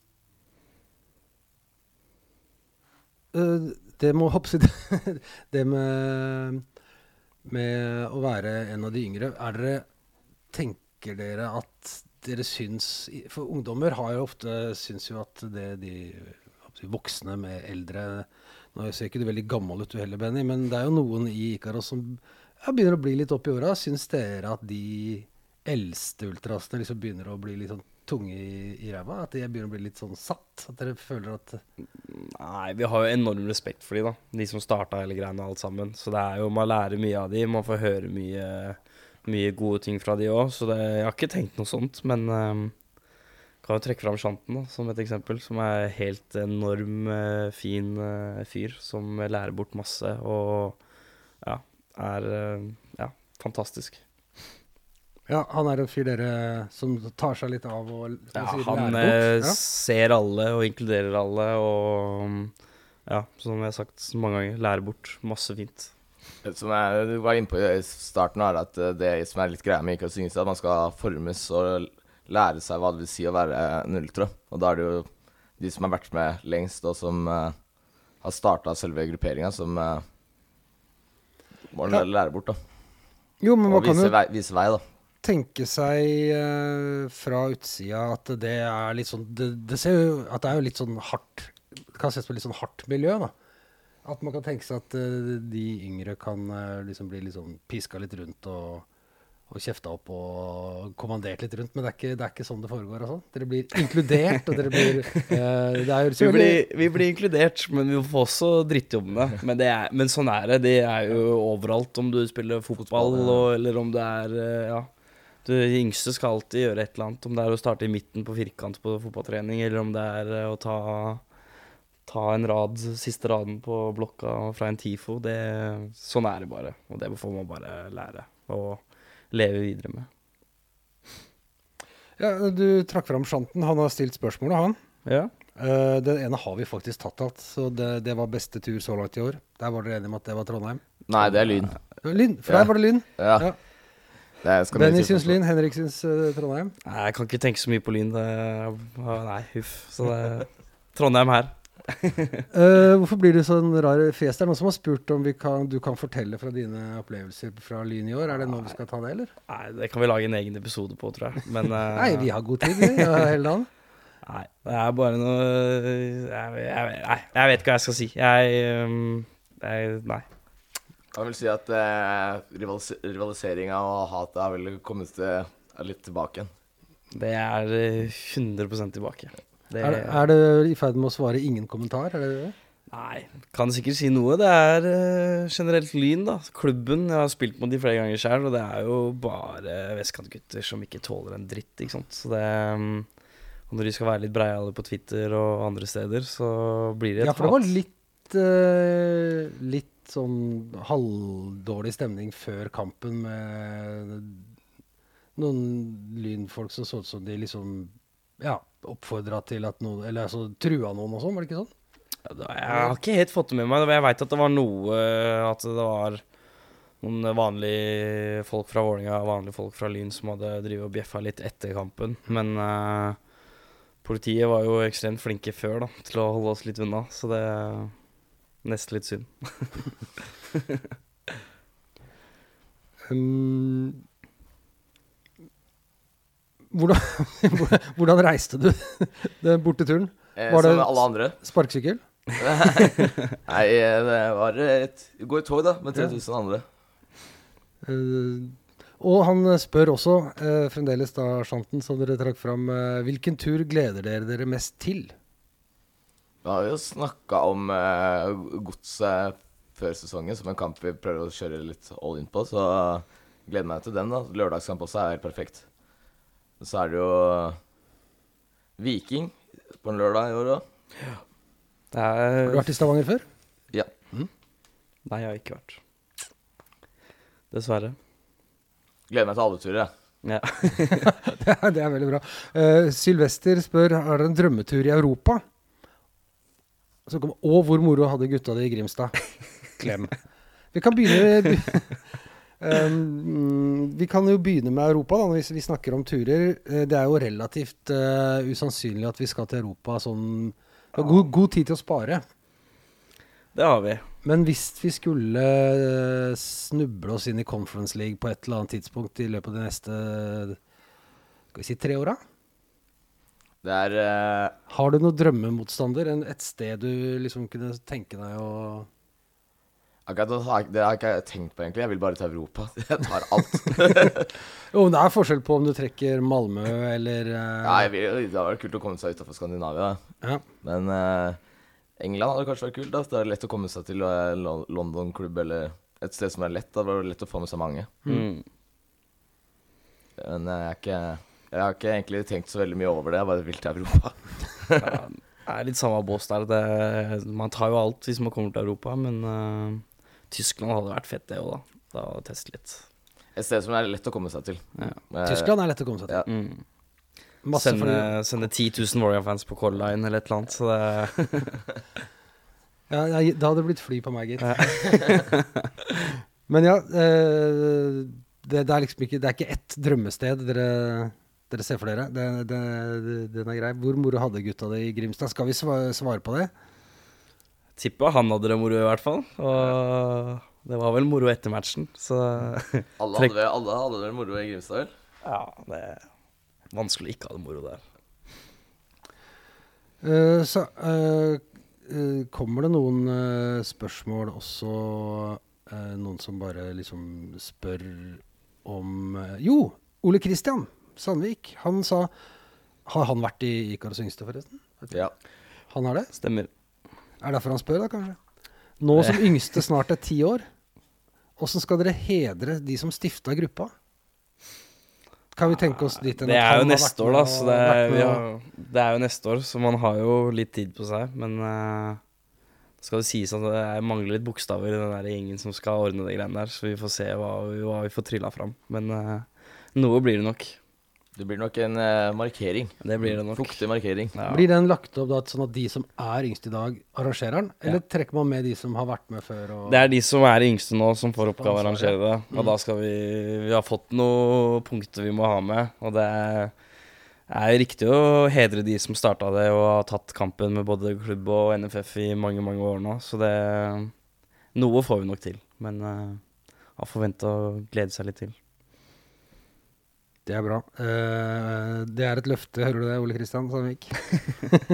eh, det må hoppsi Det med, med å være en av de yngre Er dere Tenker dere at dere syns For ungdommer har jo ofte syns jo at det de voksne med eldre Nå ser ikke du veldig gammel ut du heller, Benny, men det er jo noen i Ikaros som ja, begynner å bli litt opp i åra. Syns dere at de eldste ultrasene liksom begynner å bli litt sånn tunge i, i ræva? At de begynner å bli litt sånn satt? At dere føler at Nei, vi har jo enorm respekt for de da. De som starta hele greiene alt sammen. Så det er jo, man lærer mye av de, man får høre mye, mye gode ting fra de òg. Så det, jeg har ikke tenkt noe sånt, men ehm, kan jo trekke fram Shanten som et eksempel. Som er helt enorm eh, fin eh, fyr som lærer bort masse og ja, er eh, ja, fantastisk. Ja, han er en fyr dere som tar seg litt av og Ja, sier, han lærer bort? Ja. ser alle og inkluderer alle og ja, som jeg har sagt mange ganger, lærer bort masse fint. Som jeg var inne på i starten, er at det som er litt greia med ikke å synge, er at man skal formes og lære seg hva det vil si å være en ultra. Og da er det jo de som har vært med lengst, og som uh, har starta selve grupperinga, som uh, må Ja. lære bort, da. Jo, men man Og kan vise jo vei, vise vei, da. tenke seg uh, fra utsida at det er litt sånn det, det ser jo at det er jo litt sånn hardt Det kan ses på litt sånn hardt miljø, da. At man kan tenke seg at eh, de yngre kan eh, liksom bli sånn piska litt rundt og, og kjefta opp og kommandert litt rundt. Men det er ikke, det er ikke sånn det foregår. Altså. Dere blir inkludert, og dere blir uh, det er jo Vi blir, vi blir inkludert, men vi får også drittjobbene. Men, det er, men sånn er det. Det er jo overalt, om du spiller fotball, og, eller om det er uh, Ja. Du yngste skal alltid gjøre et eller annet. Om det er å starte i midten på firkant på fotballtrening, eller om det er uh, å ta, ta en rad, siste raden på blokka fra en TIFO. Det, sånn er det bare. Og det får man bare lære og leve videre med. ja, Du trakk fram Shanten. Han har stilt spørsmålet, han. Ja. Uh, den ene har vi faktisk tatt alt, så det, det var beste tur så langt i år. Der var dere enige om at det var Trondheim? Nei, det er Lyn. Lyn, for Ja. der var det Lyn. Ja. Ja. Det skal Benny syns Lyn, Henrik syns uh, Trondheim. Nei, jeg kan ikke tenke så mye på Lyn. Det, nei, huff. Så det Trondheim her. Eh, hvorfor blir det sånn rar fjes? Det er noen som har spurt om vi kan, du kan fortelle fra dine opplevelser fra Lyn i år. Er det nå vi skal ta det, eller? Nei, Det kan vi lage en egen episode på, tror jeg. Men uh, Nei, vi har god tid, vi. Ja, hele dagen. Nei, det er bare noe jeg, jeg, Nei, jeg vet ikke hva jeg skal si. Jeg, um, jeg Nei. Jeg vil si at eh, rivalis rivaliseringa og hatet har vel kommet til, er litt tilbake igjen. Det er eh, 100 tilbake. Det, Er, er det i ferd med å svare ingen kommentar? Er det det? Nei, kan sikkert si noe. Det er uh, generelt Lyn, da. Klubben. Jeg har spilt mot de flere ganger sjøl, og det er jo bare vestkantgutter som ikke tåler en dritt, ikke sant. Så det um, Og når de skal være litt breiale på Twitter og andre steder, så blir det et Ja, for det var litt uh, Litt sånn halvdårlig stemning før kampen med noen lynfolk som så ut som de liksom ja, oppfordra til at noen Eller altså trua noen og sånn, var det ikke sånn? Ja, Jeg har ikke helt fått det med meg. Jeg veit at det var noe At det var noen vanlige folk fra Vålinga vanlige folk fra Lyn som hadde drivet og bjeffa litt etter kampen. Men uh, politiet var jo ekstremt flinke før da, til å holde oss litt unna, så det er nesten litt synd. Um, hvordan, hvordan reiste du den borteturen? Eh, Var det- som alle andre. Sparkesykkel? Nei, eh, det var et Gå i tog, da, med 3000 andre. Eh, og han spør også, eh, fremdeles da, Shanten, som dere trakk fram, eh, hvilken tur gleder dere dere mest til? Vi har jo snakka om eh, godset før sesongen som en kamp vi prøver å kjøre litt all in på, så gleder meg til den. da. Lørdagskamp også er helt perfekt. Så er det jo Viking på en lørdag i år òg. Det Har du er vært i Stavanger før? Ja. Nei, jeg har ikke vært. Dessverre. Gleder meg til alle turer, jeg. Ja. det, er, det er veldig bra. Uh, Sylvester spør har dere en drømmetur i Europa. Så kom, og hvor moro hadde gutta det i Grimstad? Klem. Vi kan begynne um, Vi kan jo begynne med Europa, da, hvis vi snakker om turer. Eh, det er jo relativt uh, usannsynlig at vi skal til Europa sånn vi har god, god tid til å spare. Det har vi. Men hvis vi skulle eh, snuble oss inn i Conference League på et eller annet tidspunkt i løpet av de neste skal vi si tre åra, Det er uh... har du noen drømmemotstander? En, et sted du liksom kunne tenke deg å akkurat det har, det har ikke jeg tenkt på, egentlig. Jeg vil bare til Europa. Jeg tar alt. Jo, men det er forskjell på om du trekker Malmö eller uh... Ja, vil, det hadde vært kult å komme seg utafor Skandinavia. ja. Men uh, England hadde kanskje vært kult. da. Det er lett å komme seg til uh, London-klubb eller et sted som er lett. Da var det lett å få med seg mange. Mm. Men jeg, ikke, jeg har ikke egentlig tenkt så veldig mye over det. Jeg bare vil til Europa. Ja, det er litt samme bås der. Det, man tar jo alt hvis man kommer til Europa, men Tyskland hadde vært fett, det òg, da. Da å teste litt. Et sted som er lett å komme seg til. Ja. Eh, Tyskland er lett å komme seg til. Ja. Mm. Masse Sende, sende 10 000 Warrior-fans på Color Line eller et eller annet. Så det ja, Da hadde det blitt fly på meg, gitt. Men ja, eh, det, det er liksom ikke Det er ikke ett drømmested dere, dere ser for dere. Det, det, det, den er grei. Hvor moro hadde gutta det i Grimstad? Skal vi svare, svare på det? Tippa han hadde det moro, i hvert fall. Og det var vel moro etter matchen, så alle, hadde vel, alle hadde vel moro i Grimstad, vel? Ja, det er vanskelig å ikke ha det moro der. Uh, så uh, uh, kommer det noen spørsmål også eh, Noen som bare liksom spør om Jo, Ole Kristian Sandvik. Han sa Har han vært i Ikaros yngste, forresten? Ja. Han har det? Stemmer. Er det derfor han spør, da, kanskje? Nå som yngste snart er ti år, åssen skal dere hedre de som stifta gruppa? Kan vi tenke oss dit? Det er jo neste år, da. Så det er, ja, det er jo neste år, så man har jo litt tid på seg. Men uh, skal det sies at det mangler litt bokstaver i den der gjengen som skal ordne de greiene der. Så vi får se hva, vi- hva vi får trylla fram. Men uh, noe blir det nok. Det blir nok en uh, markering. Det blir det nok. Fuktig markering. Ja. Blir den lagt opp da, sånn at de som er yngst i dag, arrangerer den? Eller trekker man med de som har vært med før? Og... Det er de som er yngste nå, som får oppgave å arrangere det. Og da skal vi Vi har fått noen punkter vi må ha med, og det er er jo riktig å hedre de som starta det og har tatt kampen med både klubb og NFF i mange, mange år nå. Så det Noe får vi nok til. Men uh, har forventa å glede seg litt til. Det er bra. Uh, det er et løfte, hører du det, Ole Kristian Sandvik?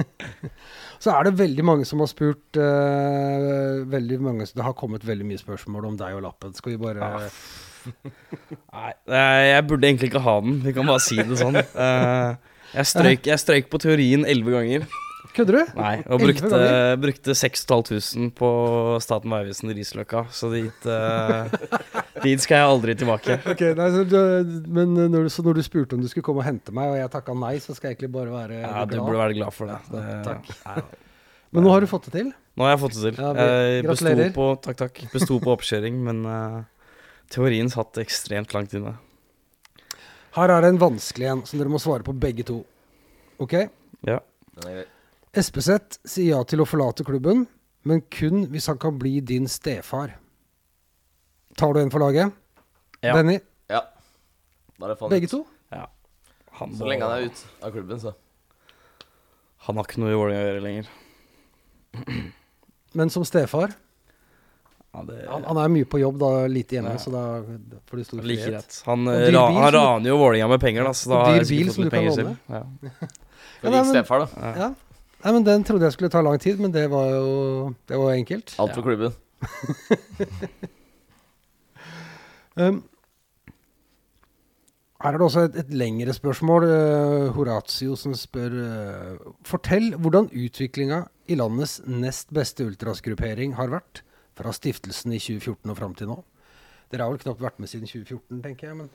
så er det veldig mange som har spurt uh, veldig mange, Det har kommet veldig mye spørsmål om deg og lappen. Skal vi bare Ah. Nei, eh, jeg burde egentlig ikke ha den. Vi kan bare si det sånn. Uh, jeg, strøyk, jeg strøyk på teorien elleve ganger. Kødder du? Nei, og brukte, brukte 6500 på Staten vegvesen i Risløkka. Så dit, uh, dit skal jeg aldri tilbake. Ok, nei, så du, men når du, så når du spurte om du skulle komme og hente meg, og jeg takka nei, så skal jeg egentlig bare være Ja, Du burde være glad for det. det Takk. Men nå har du fått det til? Nå har jeg fått det til. Ja, vi- Jeg besto gratulerer. på, takk, takk. Besto på oppkjøring, men uh, teorien satt ekstremt langt inne. Her er det en vanskelig en som dere må svare på begge to. Ok? Ja. Den er grei. Espeseth sier ja til å forlate klubben, men kun hvis han kan bli din stefar. Tar du en for laget? Ja. Benny? Ja. Da er det Begge ut. to? Han, Så lenge han er ute av klubben, så. Han har ikke noe i Vålerenga å gjøre lenger. Men som stefar? Ja, det Han, han er mye på jobb, da, lite hjemme, Ja. så da får du stor Like frihet. Han, eh, ra han raner jo Vålerenga med penger, da, så da dyr bil som du kan låne. Ja. Ja, nei, men- stefar, da. Ja. Ja. Nei, men Den trodde jeg skulle ta lang tid, men det var jo det var enkelt. Alt for klubben. Um, her er det også et, et lengre spørsmål. Uh, Horatio som spør uh, Fortell hvordan utviklinga i landets nest beste ultrasgruppering har vært fra stiftelsen i 2014 og fram til nå. Dere har vel knapt vært med siden 2014, tenker jeg. Men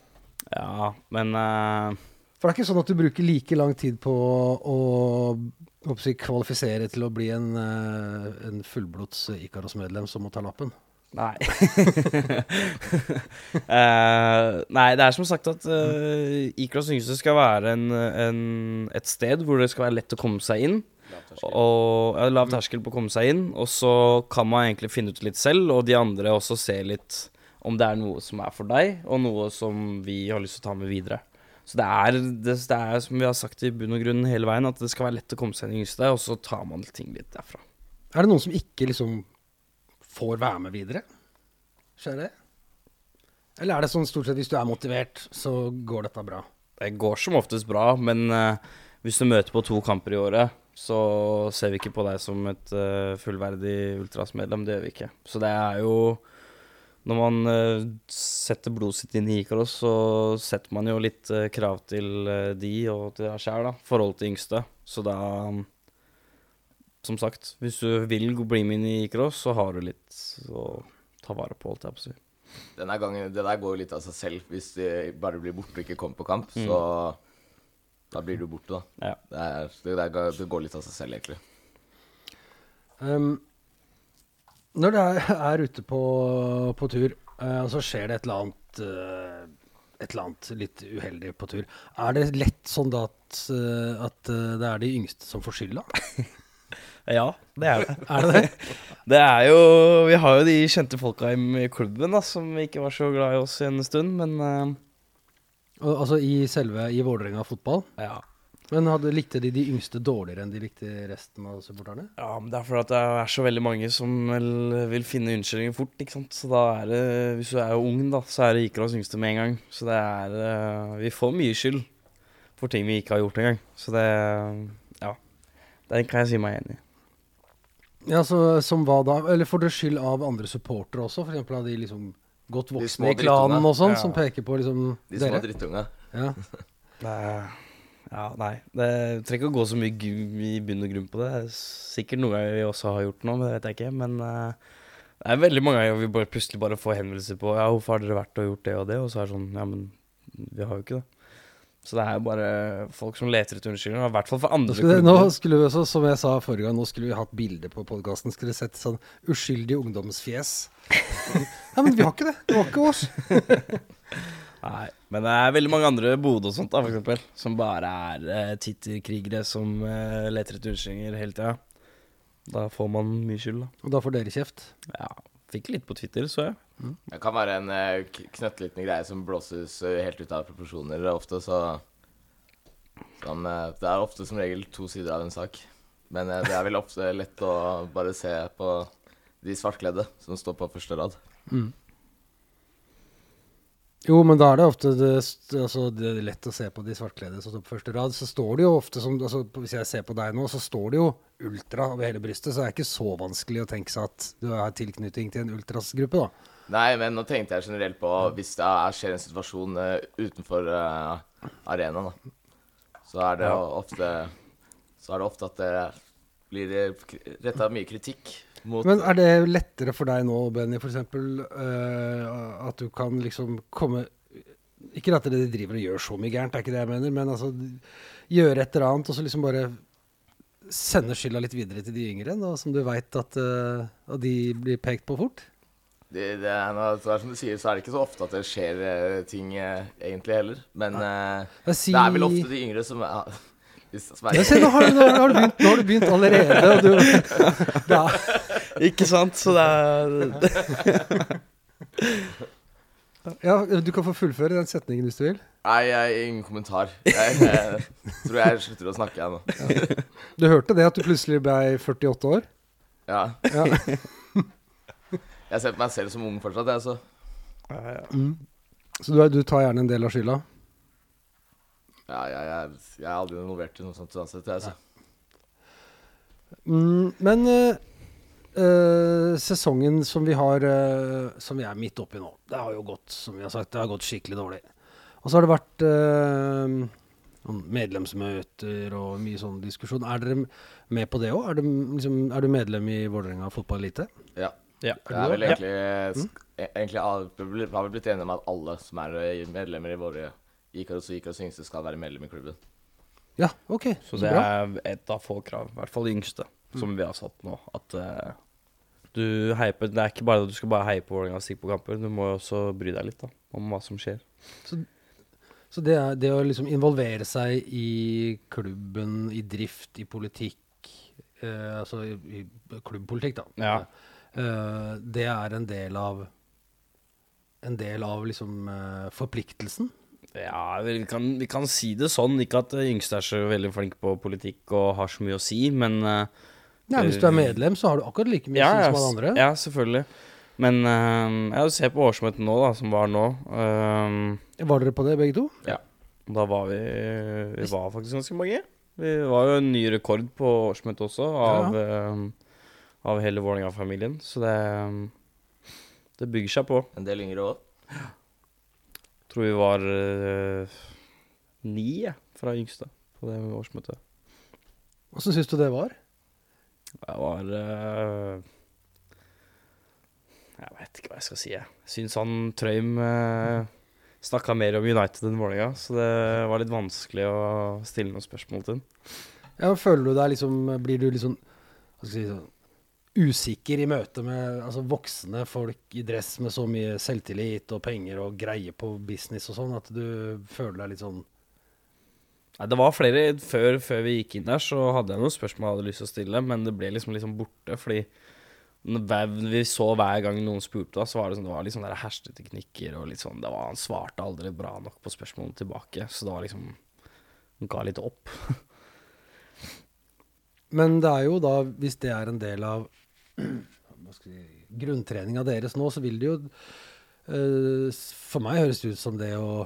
ja, men eh, For det er ikke sånn at du bruker like lang tid på å, å si, kvalifisere til å bli en, uh, en fullblods Ikaros-medlem som må ta lappen? Nei. uh, nei, det er som sagt at uh, Ikaros yngste skal være en, en, et sted hvor det skal være lett å komme seg inn. Og ja, Lav terskel på å komme seg inn. Og så kan man egentlig finne ut litt selv, og de andre også se litt om det er noe som er for deg, og noe som vi har lyst til å ta med videre. Så det er, det, det er som vi har sagt i bunn og grunn hele veien, at det skal være lett å komme seg inn i yngste, og så tar man ting litt derfra. Er det noen som ikke liksom får være med videre? Skjer det? Eller er det sånn stort sett hvis du er motivert, så går dette bra? Det går som oftest bra, men uh, hvis du møter på to kamper i året, så ser vi ikke på deg som et uh, fullverdig Ultras-medlem. Det gjør vi ikke. Så det er jo Når man eh, setter blodet sitt inn i Ikaros, så setter man jo litt eh, krav til eh, de og til deg sjæl, da. Forhold til yngste. Så da Som sagt, hvis du vil bli med inn i Ikaros, så har du litt å ta vare på, holdt jeg på å si. Denne gangen, Det der går jo litt av seg selv. Hvis de bare blir borte og ikke kommer på kamp, så da blir du borte, da. Ja. Det, er, det, går- det går litt av seg selv, egentlig. Um, når du er, er ute på, på tur, og så skjer det et eller annet uh, et eller annet litt uheldig på tur. Er det lett sånn da at, eh, at det er de yngste som får skylda? Ja, det er det. Er det det? Det er jo Vi har jo de kjente folka i klubben da som ikke var så glad i oss i en stund, men uh... Altså i selve i Vålerenga fotball? ja. Men hadde, likte de de yngste dårligere enn de likte resten av supporterne? ja. Men det er fordi det er så veldig mange som vel vil finne unnskyldninger fort, ikke sant. Så da er det Hvis du er ung, da, så er det ikke oss yngste med en gang. Så det er eh, Vi får mye skyld for ting vi ikke har gjort engang. Så det Ja. Det kan jeg si meg enig i. Ja, så Som hva da? Eller får dere skyld av andre supportere også? F.eks. av de liksom godt voksne i klanen og sånn, Ja. som peker på liksom dere? De små drittunga. Ja. Ja, nei. Det trenger ikke å gå så mye i bunn og grunn på det. Det er sikkert noe vi også har gjort nå, men det vet jeg ikke. Men uh, det er veldig mange ganger vi bare plutselig bare får henvendelser på Ja, hvorfor har dere vært og gjort det og det? Og så er det sånn Ja, men vi har jo ikke det. Så det er jo bare folk som leter etter unnskyldninger. I hvert fall for andre skulle, nå skulle vi også, som jeg sa forrige gang, nå skulle vi hatt bilde på podkasten. Skulle sett sånn uskyldig ungdomsfjes. Ja, men vi har ikke det. Det var ikke oss. Nei, men det er veldig mange andre Bodø og sånt, da, for eksempel, som bare er uh, Twitter-krigere som eh, leter etter unnskyldninger hele tida. Da får man mye skyld, da. Og da får dere kjeft. Ja, fikk litt på Twitter, så jeg. Det kan være en uh, knøttliten greie som blåses eh, helt ut av proporsjoner ofte, så sånn, eh, Det er ofte som regel to sider av en sak. Men eh, det er vel ofte lett å bare se på de svartkledde som står på første rad. Jo, men da er det ofte det, altså, det er lett å se på de svartkledde som står på første rad. Så står det jo ofte som altså, Hvis jeg ser på deg nå, så står det jo ultra over hele brystet. Så det er ikke så vanskelig å tenke seg at du har tilknytning til en ultrasgruppe, da. Nei, men nå tenkte jeg generelt på hvis det er, skjer en situasjon uh, utenfor uh, arenaen, da. Så er det ofte Så er det ofte at det blir retta mye kritikk mot Men er det lettere for deg nå, Benny, f.eks. Uh, at du kan liksom komme Ikke at dere driver og gjør så mye gærent, det er ikke det jeg mener, men altså gjøre et eller annet og så liksom bare sende skylda litt videre til de yngre, da, som du veit at, uh, at de blir pekt på fort? Det, det, er, er som du sier, så er det ikke så ofte at det skjer eh, ting eh, egentlig heller. Men eh, det er vel ofte de yngre som som er Ja, se, nå har, du, nå, har du begynt, nå har du begynt allerede. Og du, er, Ikke sant? Så det er ja, du kan få fullføre den setningen hvis du vil. Nei, jeg, ingen kommentar. Jeg, jeg tror jeg slutter å snakke, jeg nå. Du hørte det at du plutselig ble 48 år? Ja. Ja. Jeg ser på meg selv som ung fortsatt, jeg, så ja, ja. Mm. Så du, du tar gjerne en del av skylda? Ja, jeg, jeg, jeg er aldri involvert i noe sånt uansett, jeg, så. Mm, men uh, eh, sesongen som vi har uh, Som vi er midt oppi nå, det har jo gått som vi har sagt, det har gått skikkelig dårlig. Og så har det vært medlemsmøter og mye sånn diskusjon. Er dere med på det òg? Er, du- liksom, er du medlem i Vålerenga fotballelite? Ja. ja. Jeg er vel Ja. egentlig, sk- egentlig har vi blitt enige om at alle som er medlemmer i våre Ikaros og Ikaros yngste, skal være medlem i klubben. Ja, OK. Så Så det er et av få krav, i hvert fall de yngste, som vi har satt nå. At uh, du heier på Det er ikke bare at du skal bare heie på Vålerenga og stikke på kamper, du må jo også bry deg litt da, om hva som skjer. Så det, er, det å liksom involvere seg i klubben, i drift, i politikk eh, Altså i, i klubbpolitikk, da. Ja. Eh, det er en del av En del av liksom eh, forpliktelsen. Ja, vi kan, vi kan si det sånn. Ikke at yngste er så veldig flinke på politikk og har så mye å si, men uh, Ja, hvis du er medlem, så har du akkurat like mye å si som alle andre. ja, selvfølgelig. Men uh, jeg ser på årsmøtet nå, da, som var nå. Uh, Var dere på det, begge to? Ja. Da var vi Vi var faktisk ganske mange. Vi var jo en ny rekord på årsmøtet også, av, eh, av hele Vålerenga-familien. Så det Det bygger seg på. En del yngre òg. Tror vi var uh, ni fra yngste på det årsmøtet. Åssen syns du det var? Det var uh, Jeg vet ikke hva jeg skal si. Jeg syns han Trøim uh, snakka mer om United enn Vålerenga, så det var litt vanskelig å stille noen spørsmål til ham. Ja, føler du deg liksom Blir du liksom hva skal jeg si, sånn, usikker i møte med altså, voksne folk i dress med så mye selvtillit og penger og greie på business og sånn, at du føler deg litt sånn Nei, det var flere før, før vi gikk inn der, så hadde jeg noen spørsmål jeg hadde lyst til å stille, men det ble liksom, liksom borte, fordi vi så hver gang noen spurte, så var det sånn, det var litt sånne hersteteknikker hersketeknikker og litt sånn, det var, han svarte aldri bra nok på spørsmålene tilbake, så det var liksom, han ga litt opp. Men det er jo da, hvis det er en del av grunntreninga deres nå, så vil det jo eh, For meg høres det ut som det å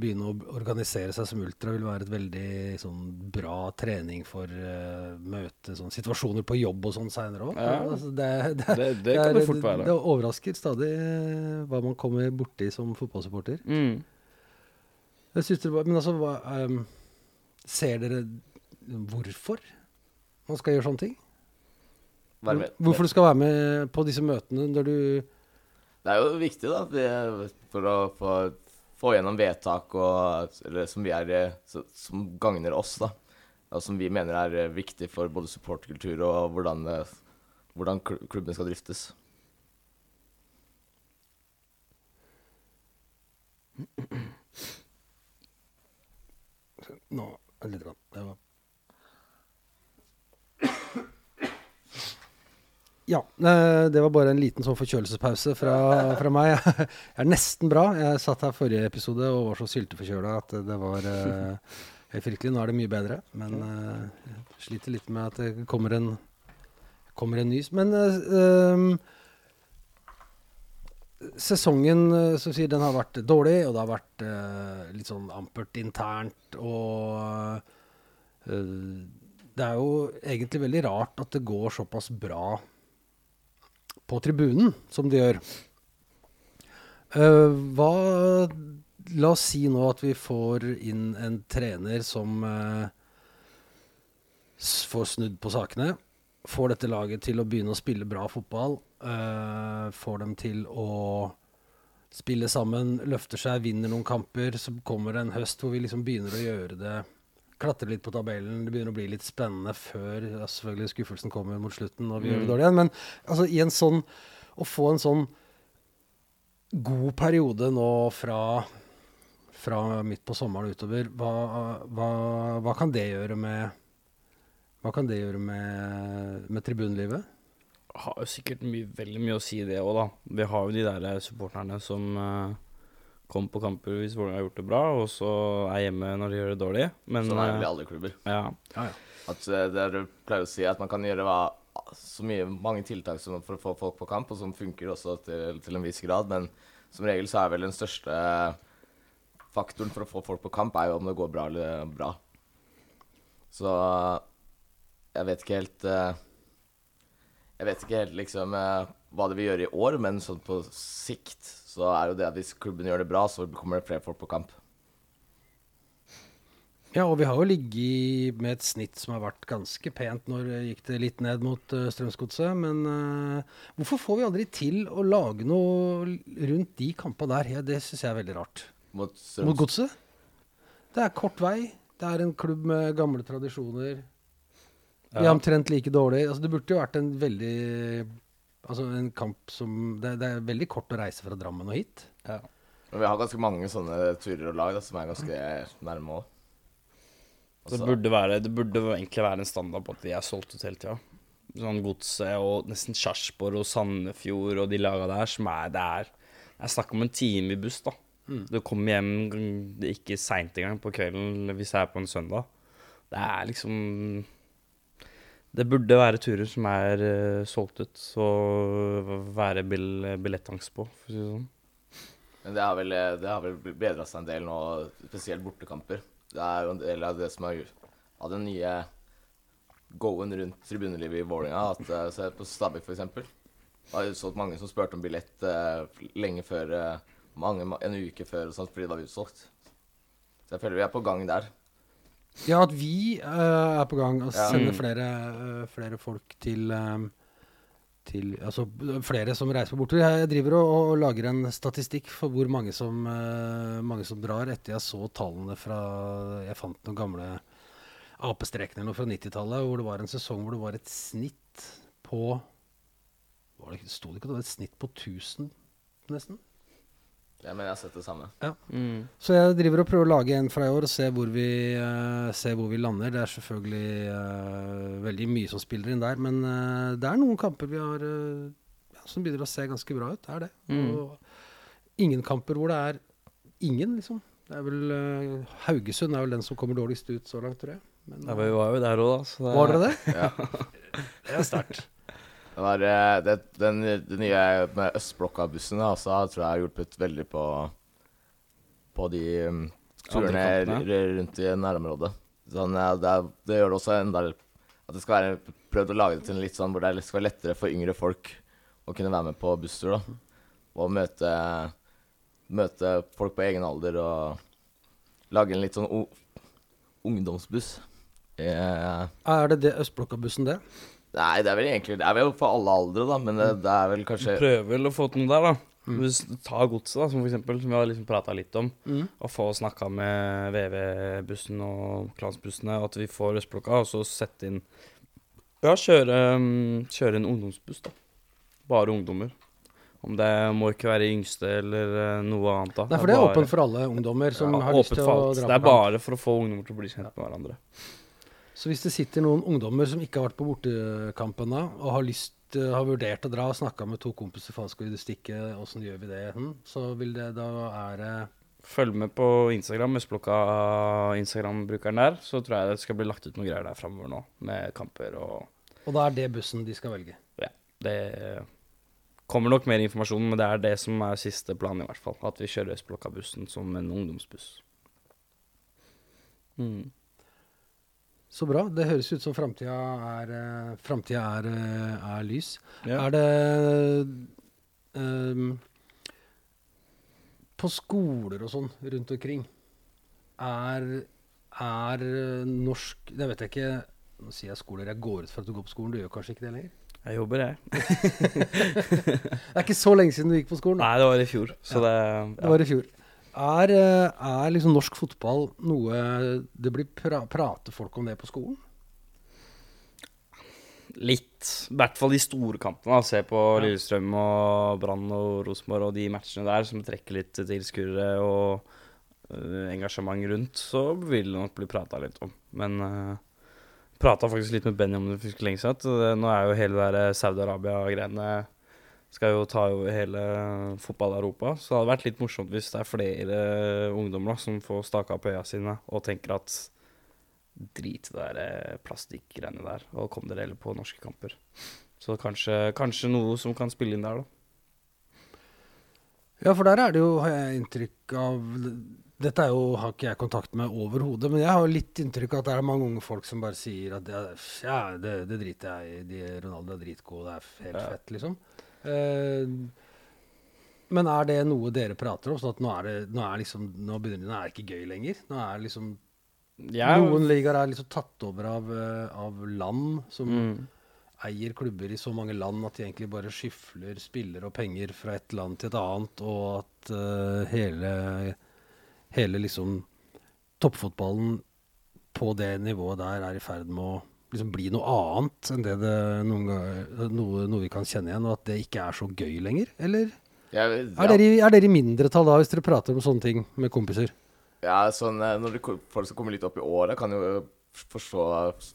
begynne å organisere seg som ultra vil være et veldig sånn bra trening for uh, møte sånn situasjoner på jobb og sånn seinere òg. Ja. Altså, det, det, Det, det kan er- det fort være. Det overrasker stadig uh, hva man kommer borti som fotballsupporter. Mm. Jeg synes det var, men altså, hva, um, ser dere hvorfor man skal gjøre sånne ting? Være med. Hvorfor du skal være med på disse møtene når du Det er jo viktig, da, for å få, få gjennom vedtak og, eller, som, vi er, eh, som gagner oss. da. Og som vi mener er eh, viktig for både supportkultur og hvordan, eh, hvordan klubben skal driftes. Nå litt grann. Det var Ja. eh, Det var bare en liten sånn forkjølelsespause fra, fra meg. Jeg er nesten bra. Jeg satt her forrige episode og var så sylteforkjøla at det var eh, helt fryktelig. Nå er det mye bedre. Men eh, jeg sliter litt med at det kommer en, kommer en nys. Men ehm, sesongen som sier, den har vært dårlig, og det har vært uh, litt sånn ampert internt. Og uh, det er jo egentlig veldig rart at det går såpass bra på tribunen som de gjør. uh, hva La oss si nå at vi får inn en trener som uh, får snudd på sakene. Får dette laget til å begynne å spille bra fotball. Uh, får dem til å spille sammen, løfter seg, vinner noen kamper. Så kommer det en høst hvor vi liksom begynner å gjøre det Klatre litt på tabellen. Det begynner å bli litt spennende før ja, selvfølgelig skuffelsen kommer mot slutten og vi gjør det dårlig igjen. Men altså, i en sånn Å få en sånn god periode nå fra fra midt på sommeren utover, hva, hva, hva kan det gjøre med Hva kan det gjøre med, med tribunlivet? Har jo sikkert mye, veldig mye å si, det òg, da. Vi har jo de der supporterne som eh, kommer på kamper hvis Vålerenga har gjort det bra, og så er hjemme når de gjør det dårlig. Men Sånn er det vel i eh, alle klubber. ja. At det Dere pleier å si at man kan gjøre hva, så mye, mange tiltak som, for å få folk på kamp, og som funker også til, til en viss grad, men som regel så er vel den største faktoren for å få folk på kamp, er jo om det går bra eller bra. Så jeg vet ikke helt eh, Jeg vet ikke helt liksom eh, hva det vil gjøre i år, men sånn på sikt så er jo det at hvis klubben gjør det bra, så kommer det flere folk på kamp. Ja, og vi har jo ligget med et snitt som har vært ganske pent. Når det gikk det litt ned mot uh, Strømsgodset. Men uh, hvorfor får vi aldri til å lage noe rundt de kampene der? Ja, det syns jeg er veldig rart. Mot Mot Godset? Det er kort vei. Det er en klubb med gamle tradisjoner. Vi er omtrent like dårlig. Altså, det burde jo vært en veldig Altså en kamp som det, det er veldig kort å reise fra Drammen og hit. Men vi har ganske mange sånne turer og lag da, som er ganske nærme òg. Så det burde, være, det burde egentlig være en standard på at de er solgt ut hele tida. Sånn Godset og nesten Sarpsborg og Sandefjord og de laga der som er Det er, er snakk om en time i buss, da. Du kommer hjem det ikke seint engang på kvelden hvis det er på en søndag. Det er liksom Det burde være turer som er uh, solgt ut, og være bill, billettangst på, for å si det sånn. Men det har vel, det vel bedra seg en del nå, spesielt bortekamper. Det er jo en del av det som er av den nye go-en rundt tribunelivet i Vålerenga. Eh, Se på Stabæk, f.eks. Det har utsolgt solgt mange som spurte om billett uh, lenge før uh, mange, En uke før og sånt, fordi det var utsolgt. Så jeg føler vi er på gang der. Ja, at vi uh, er på gang og sender Mm. flere, uh, flere folk til, um, til Altså flere som reiser på borttur. Jeg driver og, og lager en statistikk for hvor mange som, uh, mange som drar, etter jeg så tallene fra Jeg fant noen gamle AP-strekene noe fra 90-tallet, hvor det var en sesong hvor det var et snitt på var det, Sto det ikke det var et snitt på 1000, nesten? Jeg men jeg har sett det samme. Mm. Så jeg driver og prøver å lage en fra i år og se hvor vi, uh, se hvor vi lander. Det er selvfølgelig uh, veldig mye som spiller inn der, men uh, det er noen kamper vi har ja, som begynner å se ganske bra ut. Det er det. Mm. Og ingen kamper hvor det er ingen, liksom. Det er vel Haugesund er vel den som kommer dårligst ut så langt, tror jeg. Men, Ja, vi var jo der òg, da. Så det, var dere det? Ja. Det er sterkt. Det var, eh, det, den, den nye med Østblokka-bussen altså, tror jeg har hjulpet veldig på, på de, mm, turene rundt i nærområdet. Sånn, ja, det, er, det gjør det også enda At det skal være prøvd å lage det til en litt sånn hvor det er- skal være lettere for yngre folk å kunne være med på busstur. da. Og møte, møte folk på egen alder og lage en litt sånn o ungdomsbuss. Eh, Er det det Østblokka-bussen, det? Nei, det er vel egentlig Det er vel for alle aldre, da, men det, det er vel kanskje Prøver vel å få til noe der, da. Hvis du tar godset, da, som for eksempel, som vi har liksom prata litt om. Mm. Og få snakka med VV-bussen og Klansbussene, og at vi får Østblokka, og så sette inn Ja, kjøre, mm, kjøre en ungdomsbuss, da. Bare ungdommer. Om det må ikke være yngste eller eh, noe annet. da. Nei, for det er bare- åpent for alle ungdommer som ja, har lyst til å å på dra Det er bare for å få ungdommer til å bli kjent med hverandre. Så hvis det sitter noen ungdommer som ikke har vært på bortekampen da, og har lyst eh, har vurdert å dra og snakka med to kompiser faen skal vi stikke, åssen gjør vi det, hm, så vil det da være Følg med på Instagram, Østblokka Instagram-brukeren der. Så tror jeg det skal bli lagt ut noen greier der framover nå, med kamper og Og da er det bussen de skal velge. Ja. Det kommer nok mer informasjon, men det er det som er siste plan, i hvert fall. At vi kjører Østblokka-bussen som en ungdomsbuss. Mm. Så bra. Det høres ut som framtida er, eh, fremtiden er, eh, er lys. Ja. Er det um, På skoler og sånn rundt omkring er, er norsk Det vet jeg ikke Nå sier jeg skoler. Jeg går ut fra at du går på skolen. Du gjør kanskje ikke det lenger? Jeg jobber, jeg. Det er ikke så lenge siden du gikk på skolen. da. Nei, det var i fjor, så det Det var i fjor. Er, eh, er liksom norsk fotball noe det blir pra Prater folk om det på skolen? Litt. I hvert fall de store kampene. da. Se på Lillestrøm og Brann og Rosenborg og de matchene der som trekker litt tilskuere og uh, engasjement rundt, så vil det nok bli prata litt om. Men uh, prata faktisk litt med Benny om det for lenge siden. nå er jo hele det Saudi-Arabia-greiene skal jo ta over hele fotball-Europa. Så det hadde vært litt morsomt hvis det er flere ungdommer da, som får staka opp øya sine og tenker at drit det der eh, plastikkgreiene der, og kom dere heller på norske kamper. Så kanskje, kanskje noe som kan spille inn der, da. Ja, for der er det jo, har jeg inntrykk av Dette er jo, har ikke jeg kontakt med overhodet, men jeg har jo litt inntrykk av at det er mange unge folk som bare sier at ja, det, det driter jeg i. De, Ronaldo er dritgod, det er helt Ja. fett, liksom. Eh, men er det noe dere prater om? Sånn at nå er det, nå er liksom, nå begynner det, nå er det ikke gøy lenger? Nå er det liksom ja. Noen ligaer er liksom tatt over av, eh, av land som mm, eier klubber i så mange land at de egentlig bare skyfler spillere og penger fra et land til et annet, og at uh, hele, hele liksom toppfotballen på det nivået der er i ferd med å liksom bli noe annet enn det det noen ganger, noe, noe vi kan kjenne igjen, og at det ikke er så gøy lenger? Eller jeg, er, dere, er dere i mindretall da, hvis dere prater om sånne ting med kompiser? Ja, sånn, eh, når det, folk som kommer litt opp i året, kan jo forstå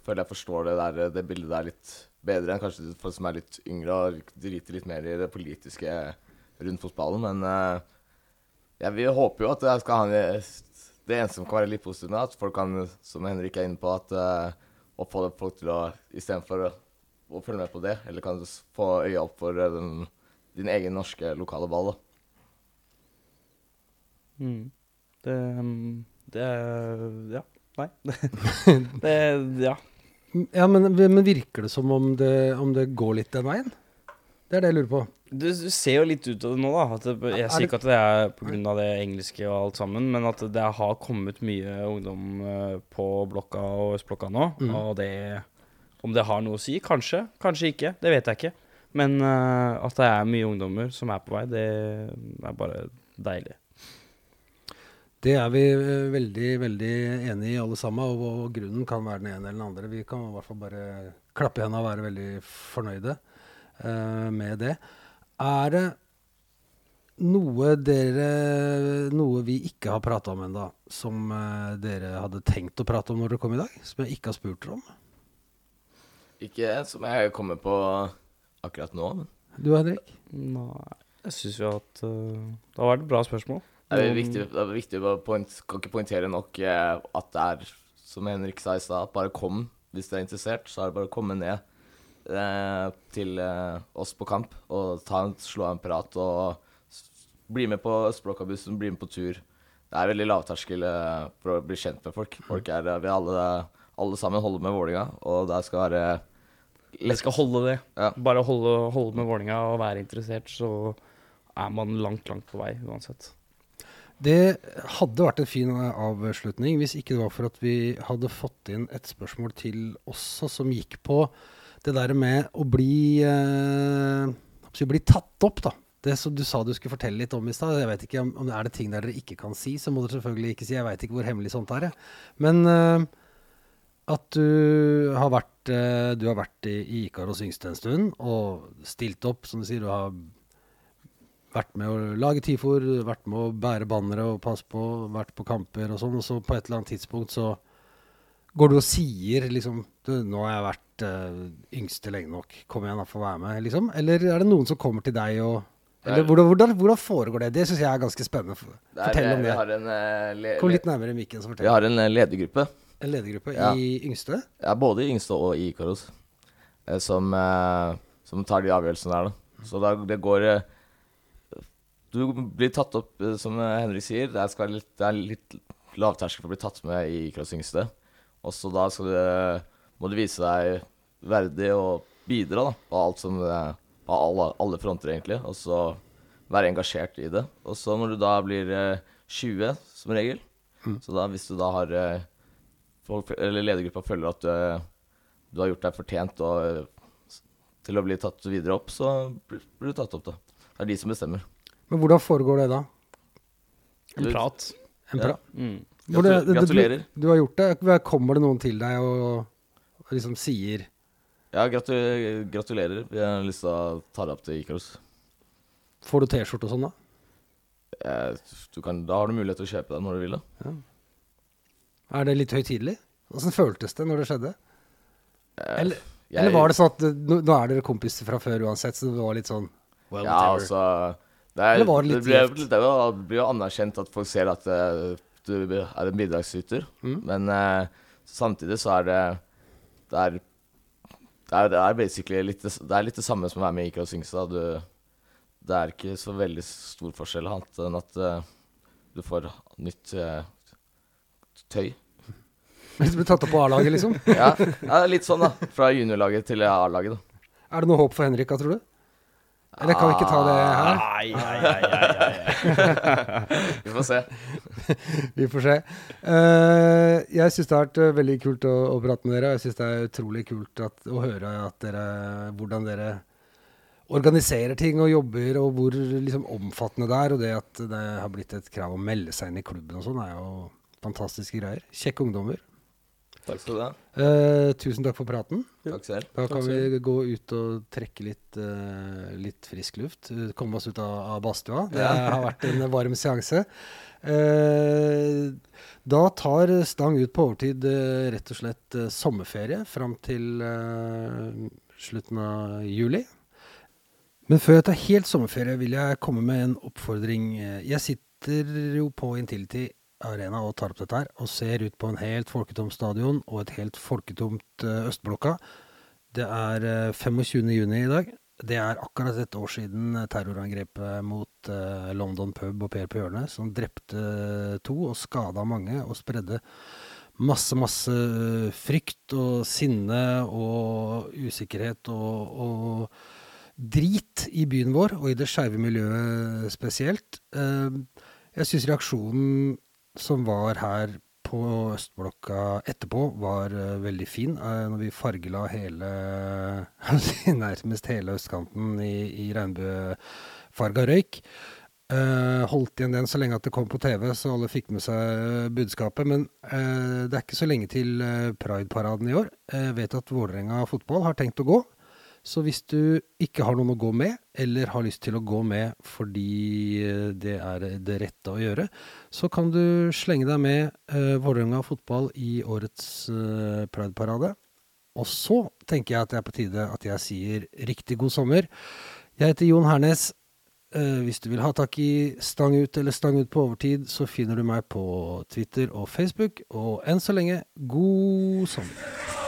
Føler jeg forstår det, der, det bildet der litt bedre enn kanskje folk som er litt yngre og driter litt mer i det politiske rundt fotballen. Men eh, ja, vi håper jo at det skal ha en Det eneste som kan være litt positivt med at folk kan, som Henrik er inne på, at eh, få folk til å istedenfor å, å følge med på det, eller kan du få øya opp for eh, den, din egen norske lokale ball. da. mm. Det, mm, det Ja. Nei. det Ja. Ja, men, men virker det som om det, om det går litt den veien? Det er det jeg lurer på. Du, du ser jo litt ut av det nå, da. Det, jeg Er sier ikke at det er pga. det engelske og alt sammen, men at det har kommet mye ungdom eh, på blokka og østblokka nå. Mm. Og det Om det har noe å si? Kanskje. Kanskje ikke. Det vet jeg ikke. Men uh, at det er mye ungdommer som er på vei, det er bare deilig. Det er vi eh, veldig, veldig enig i alle sammen, og, og grunnen kan være den ene eller den andre. Vi kan i hvert fall bare klappe i hendene og være veldig fornøyde uh, med det. Er det noe dere Noe vi ikke har prata om ennå, som eh, dere hadde tenkt å prate om når dere kom i dag? Som jeg ikke har spurt dere om? Ikke som jeg kommer på akkurat nå, men Du Henrik? Nei, jeg syns jo at uh, det har vært et bra spørsmål. Det er viktig, det er viktig å point, kan ikke poengtere nok eh, at det er, som Henrik sa i stad, bare kom hvis du er interessert. Så er det bare å komme ned eh, til eh, oss på kamp og ta en, slå en prat og bli med på Østblokka-bussen, bli med på tur. Det er veldig lavterskel eh, for å bli kjent med folk. Folk er, Vi alle, alle sammen holder med Vålinga, og det skal være Jeg skal holde det. Ja. Bare holde, holde med Vålinga og være interessert, så er man langt, langt på vei uansett. Det hadde vært en fin eh, avslutning hvis ikke det var for at vi hadde fått inn et spørsmål til også som gikk på det der med å bli eh, bli tatt opp, da. Det som du sa du skulle fortelle litt om i stad. Jeg vet ikke om, om det er det ting der dere ikke kan si, så må dere selvfølgelig ikke si. Jeg veit ikke hvor hemmelig sånt er. Men eh, at du har vært, eh, du har vært i, i Ikaros yngste en stund og stilt opp, som du sier. Du har vært med å lage TIFOR, vært med å bære bannere og passe på, vært på kamper og sånn. Og så på et eller annet tidspunkt så går du og sier liksom du, 'Nå har jeg vært eh, yngste lenge nok. Kom igjen, da, få være med.' liksom. Eller er det noen som kommer til deg og eller hvordan, hvordan, hvordan foregår det? Det syns jeg er ganske spennende. Fortell om det. har en, uh, Kom litt nærmere mikken. vi har en eh, ledergruppe. En ledergruppe Ja. i yngste. Ja, både i Yngste og i Ikaros, som, uh, som tar de avgjørelsene der. Da. Så da, det går Du blir tatt opp, som Henrik sier. Det skal litt, det er litt lavterskel for å bli tatt med i Ikaros Yngste. Og så da skal du, må du vise deg verdig og bidra da, på alt som eh, På alle, alle fronter, egentlig. Og så være engasjert i det. Og så når du da blir eh, 20, som regel, så da hvis du da har eh, folk, eller ledergruppa føler at du, du har gjort deg fortjent og, eh, til å bli tatt videre opp, så blir, blir du tatt opp, da. Det er de som bestemmer. Men hvordan foregår det da? En Du- prat. En Ja. Mm. Gratulerer. Du, du har gjort det. Kommer det noen til deg og liksom sier Ja, gratu gratulerer. Vi har lyst til å ta deg opp til Ikaros. Får du T-skjorte og sånn, da? Eh, du kan, da har du mulighet til å kjøpe deg når du vil. da. Er det litt høytidelig? Åssen føltes det når det skjedde? Eh, Eller, jeg- eller var det sånn at eh, nå, nå er dere kompiser fra før uansett, så det var litt sånn well, Ja, whatever. altså det, er, det blir, det jo- det blir jo anerkjent at folk ser at uh, du er en bidragsyter. Mm. Men uh, samtidig så er det Det er det er, det er basically litt det, det er litt det samme som å være med i Ikea og Singstad. Du, det er ikke så veldig stor forskjell annet enn at uh, du får nytt uh, tøy. Hvis du blir tatt opp på A-laget, liksom. Ja, ja, litt sånn, da. Fra juniorlaget til A-laget. da. Er det noe håp for Henrik, tror du? Eller kan vi ikke ta det her? Nei, nei, nei, nei, ai. Vi får se. Vi får se. Uh, jeg syns det har vært eh, veldig kult å, å prate med dere. og Jeg syns det er utrolig kult at, å høre at dere, hvordan dere organiserer ting og jobber, og hvor liksom, omfattende det er. Og det at det har blitt et krav å melde seg inn i klubben og sånn, er jo fantastiske greier. Kjekke ungdommer. Takk skal du ha. Eh, tusen takk for praten. Takk selv. Da kan selv. vi gå ut og trekke litt, eh, litt frisk luft. eh, Komme oss ut av, av badstua. Det har vært en varm seanse. Eh, da tar Stang ut på overtid eh, rett og slett eh, sommerferie fram til slutten av juli. Men før jeg tar helt sommerferie, vil jeg komme med en oppfordring. Jeg sitter jo på Intility Arena og tar opp dette her, og ser ut på en helt folketom stadion og et helt folketomt eh, Østblokka. Det er eh, 25. juni i dag. Det er akkurat et år siden eh, terrorangrepet mot eh, London pub og Per på hjørnet, som drepte to og skada mange og spredde masse, masse eh, frykt og sinne og usikkerhet og, og drit i byen vår, og i det skeive miljøet spesielt. Eh, Jeg syns reaksjonen som var her på Østblokka etterpå, var uh, veldig fin. Uh, når vi fargela hele Nærmest hele østkanten i, i regnbuefarga røyk. Uh, holdt igjen den så lenge at det kom på TV, så alle fikk med seg budskapet. Men det er ikke så lenge til Pride-paraden i år. Jeg vet at Vålerenga fotball har tenkt å gå. Så hvis du ikke har noen å gå med, eller har lyst til å gå med fordi eh, det er det rette å gjøre, så kan du slenge deg med uh, Vålerenga fotball i årets uh, Pride-parade. Og så tenker jeg at det er på tide at jeg sier riktig god sommer. Jeg heter Jon Hernes. Hvis du vil ha tak i Stang ut eller Stang ut på overtid, så finner du meg på Twitter og Facebook. Og enn så lenge, god sommer.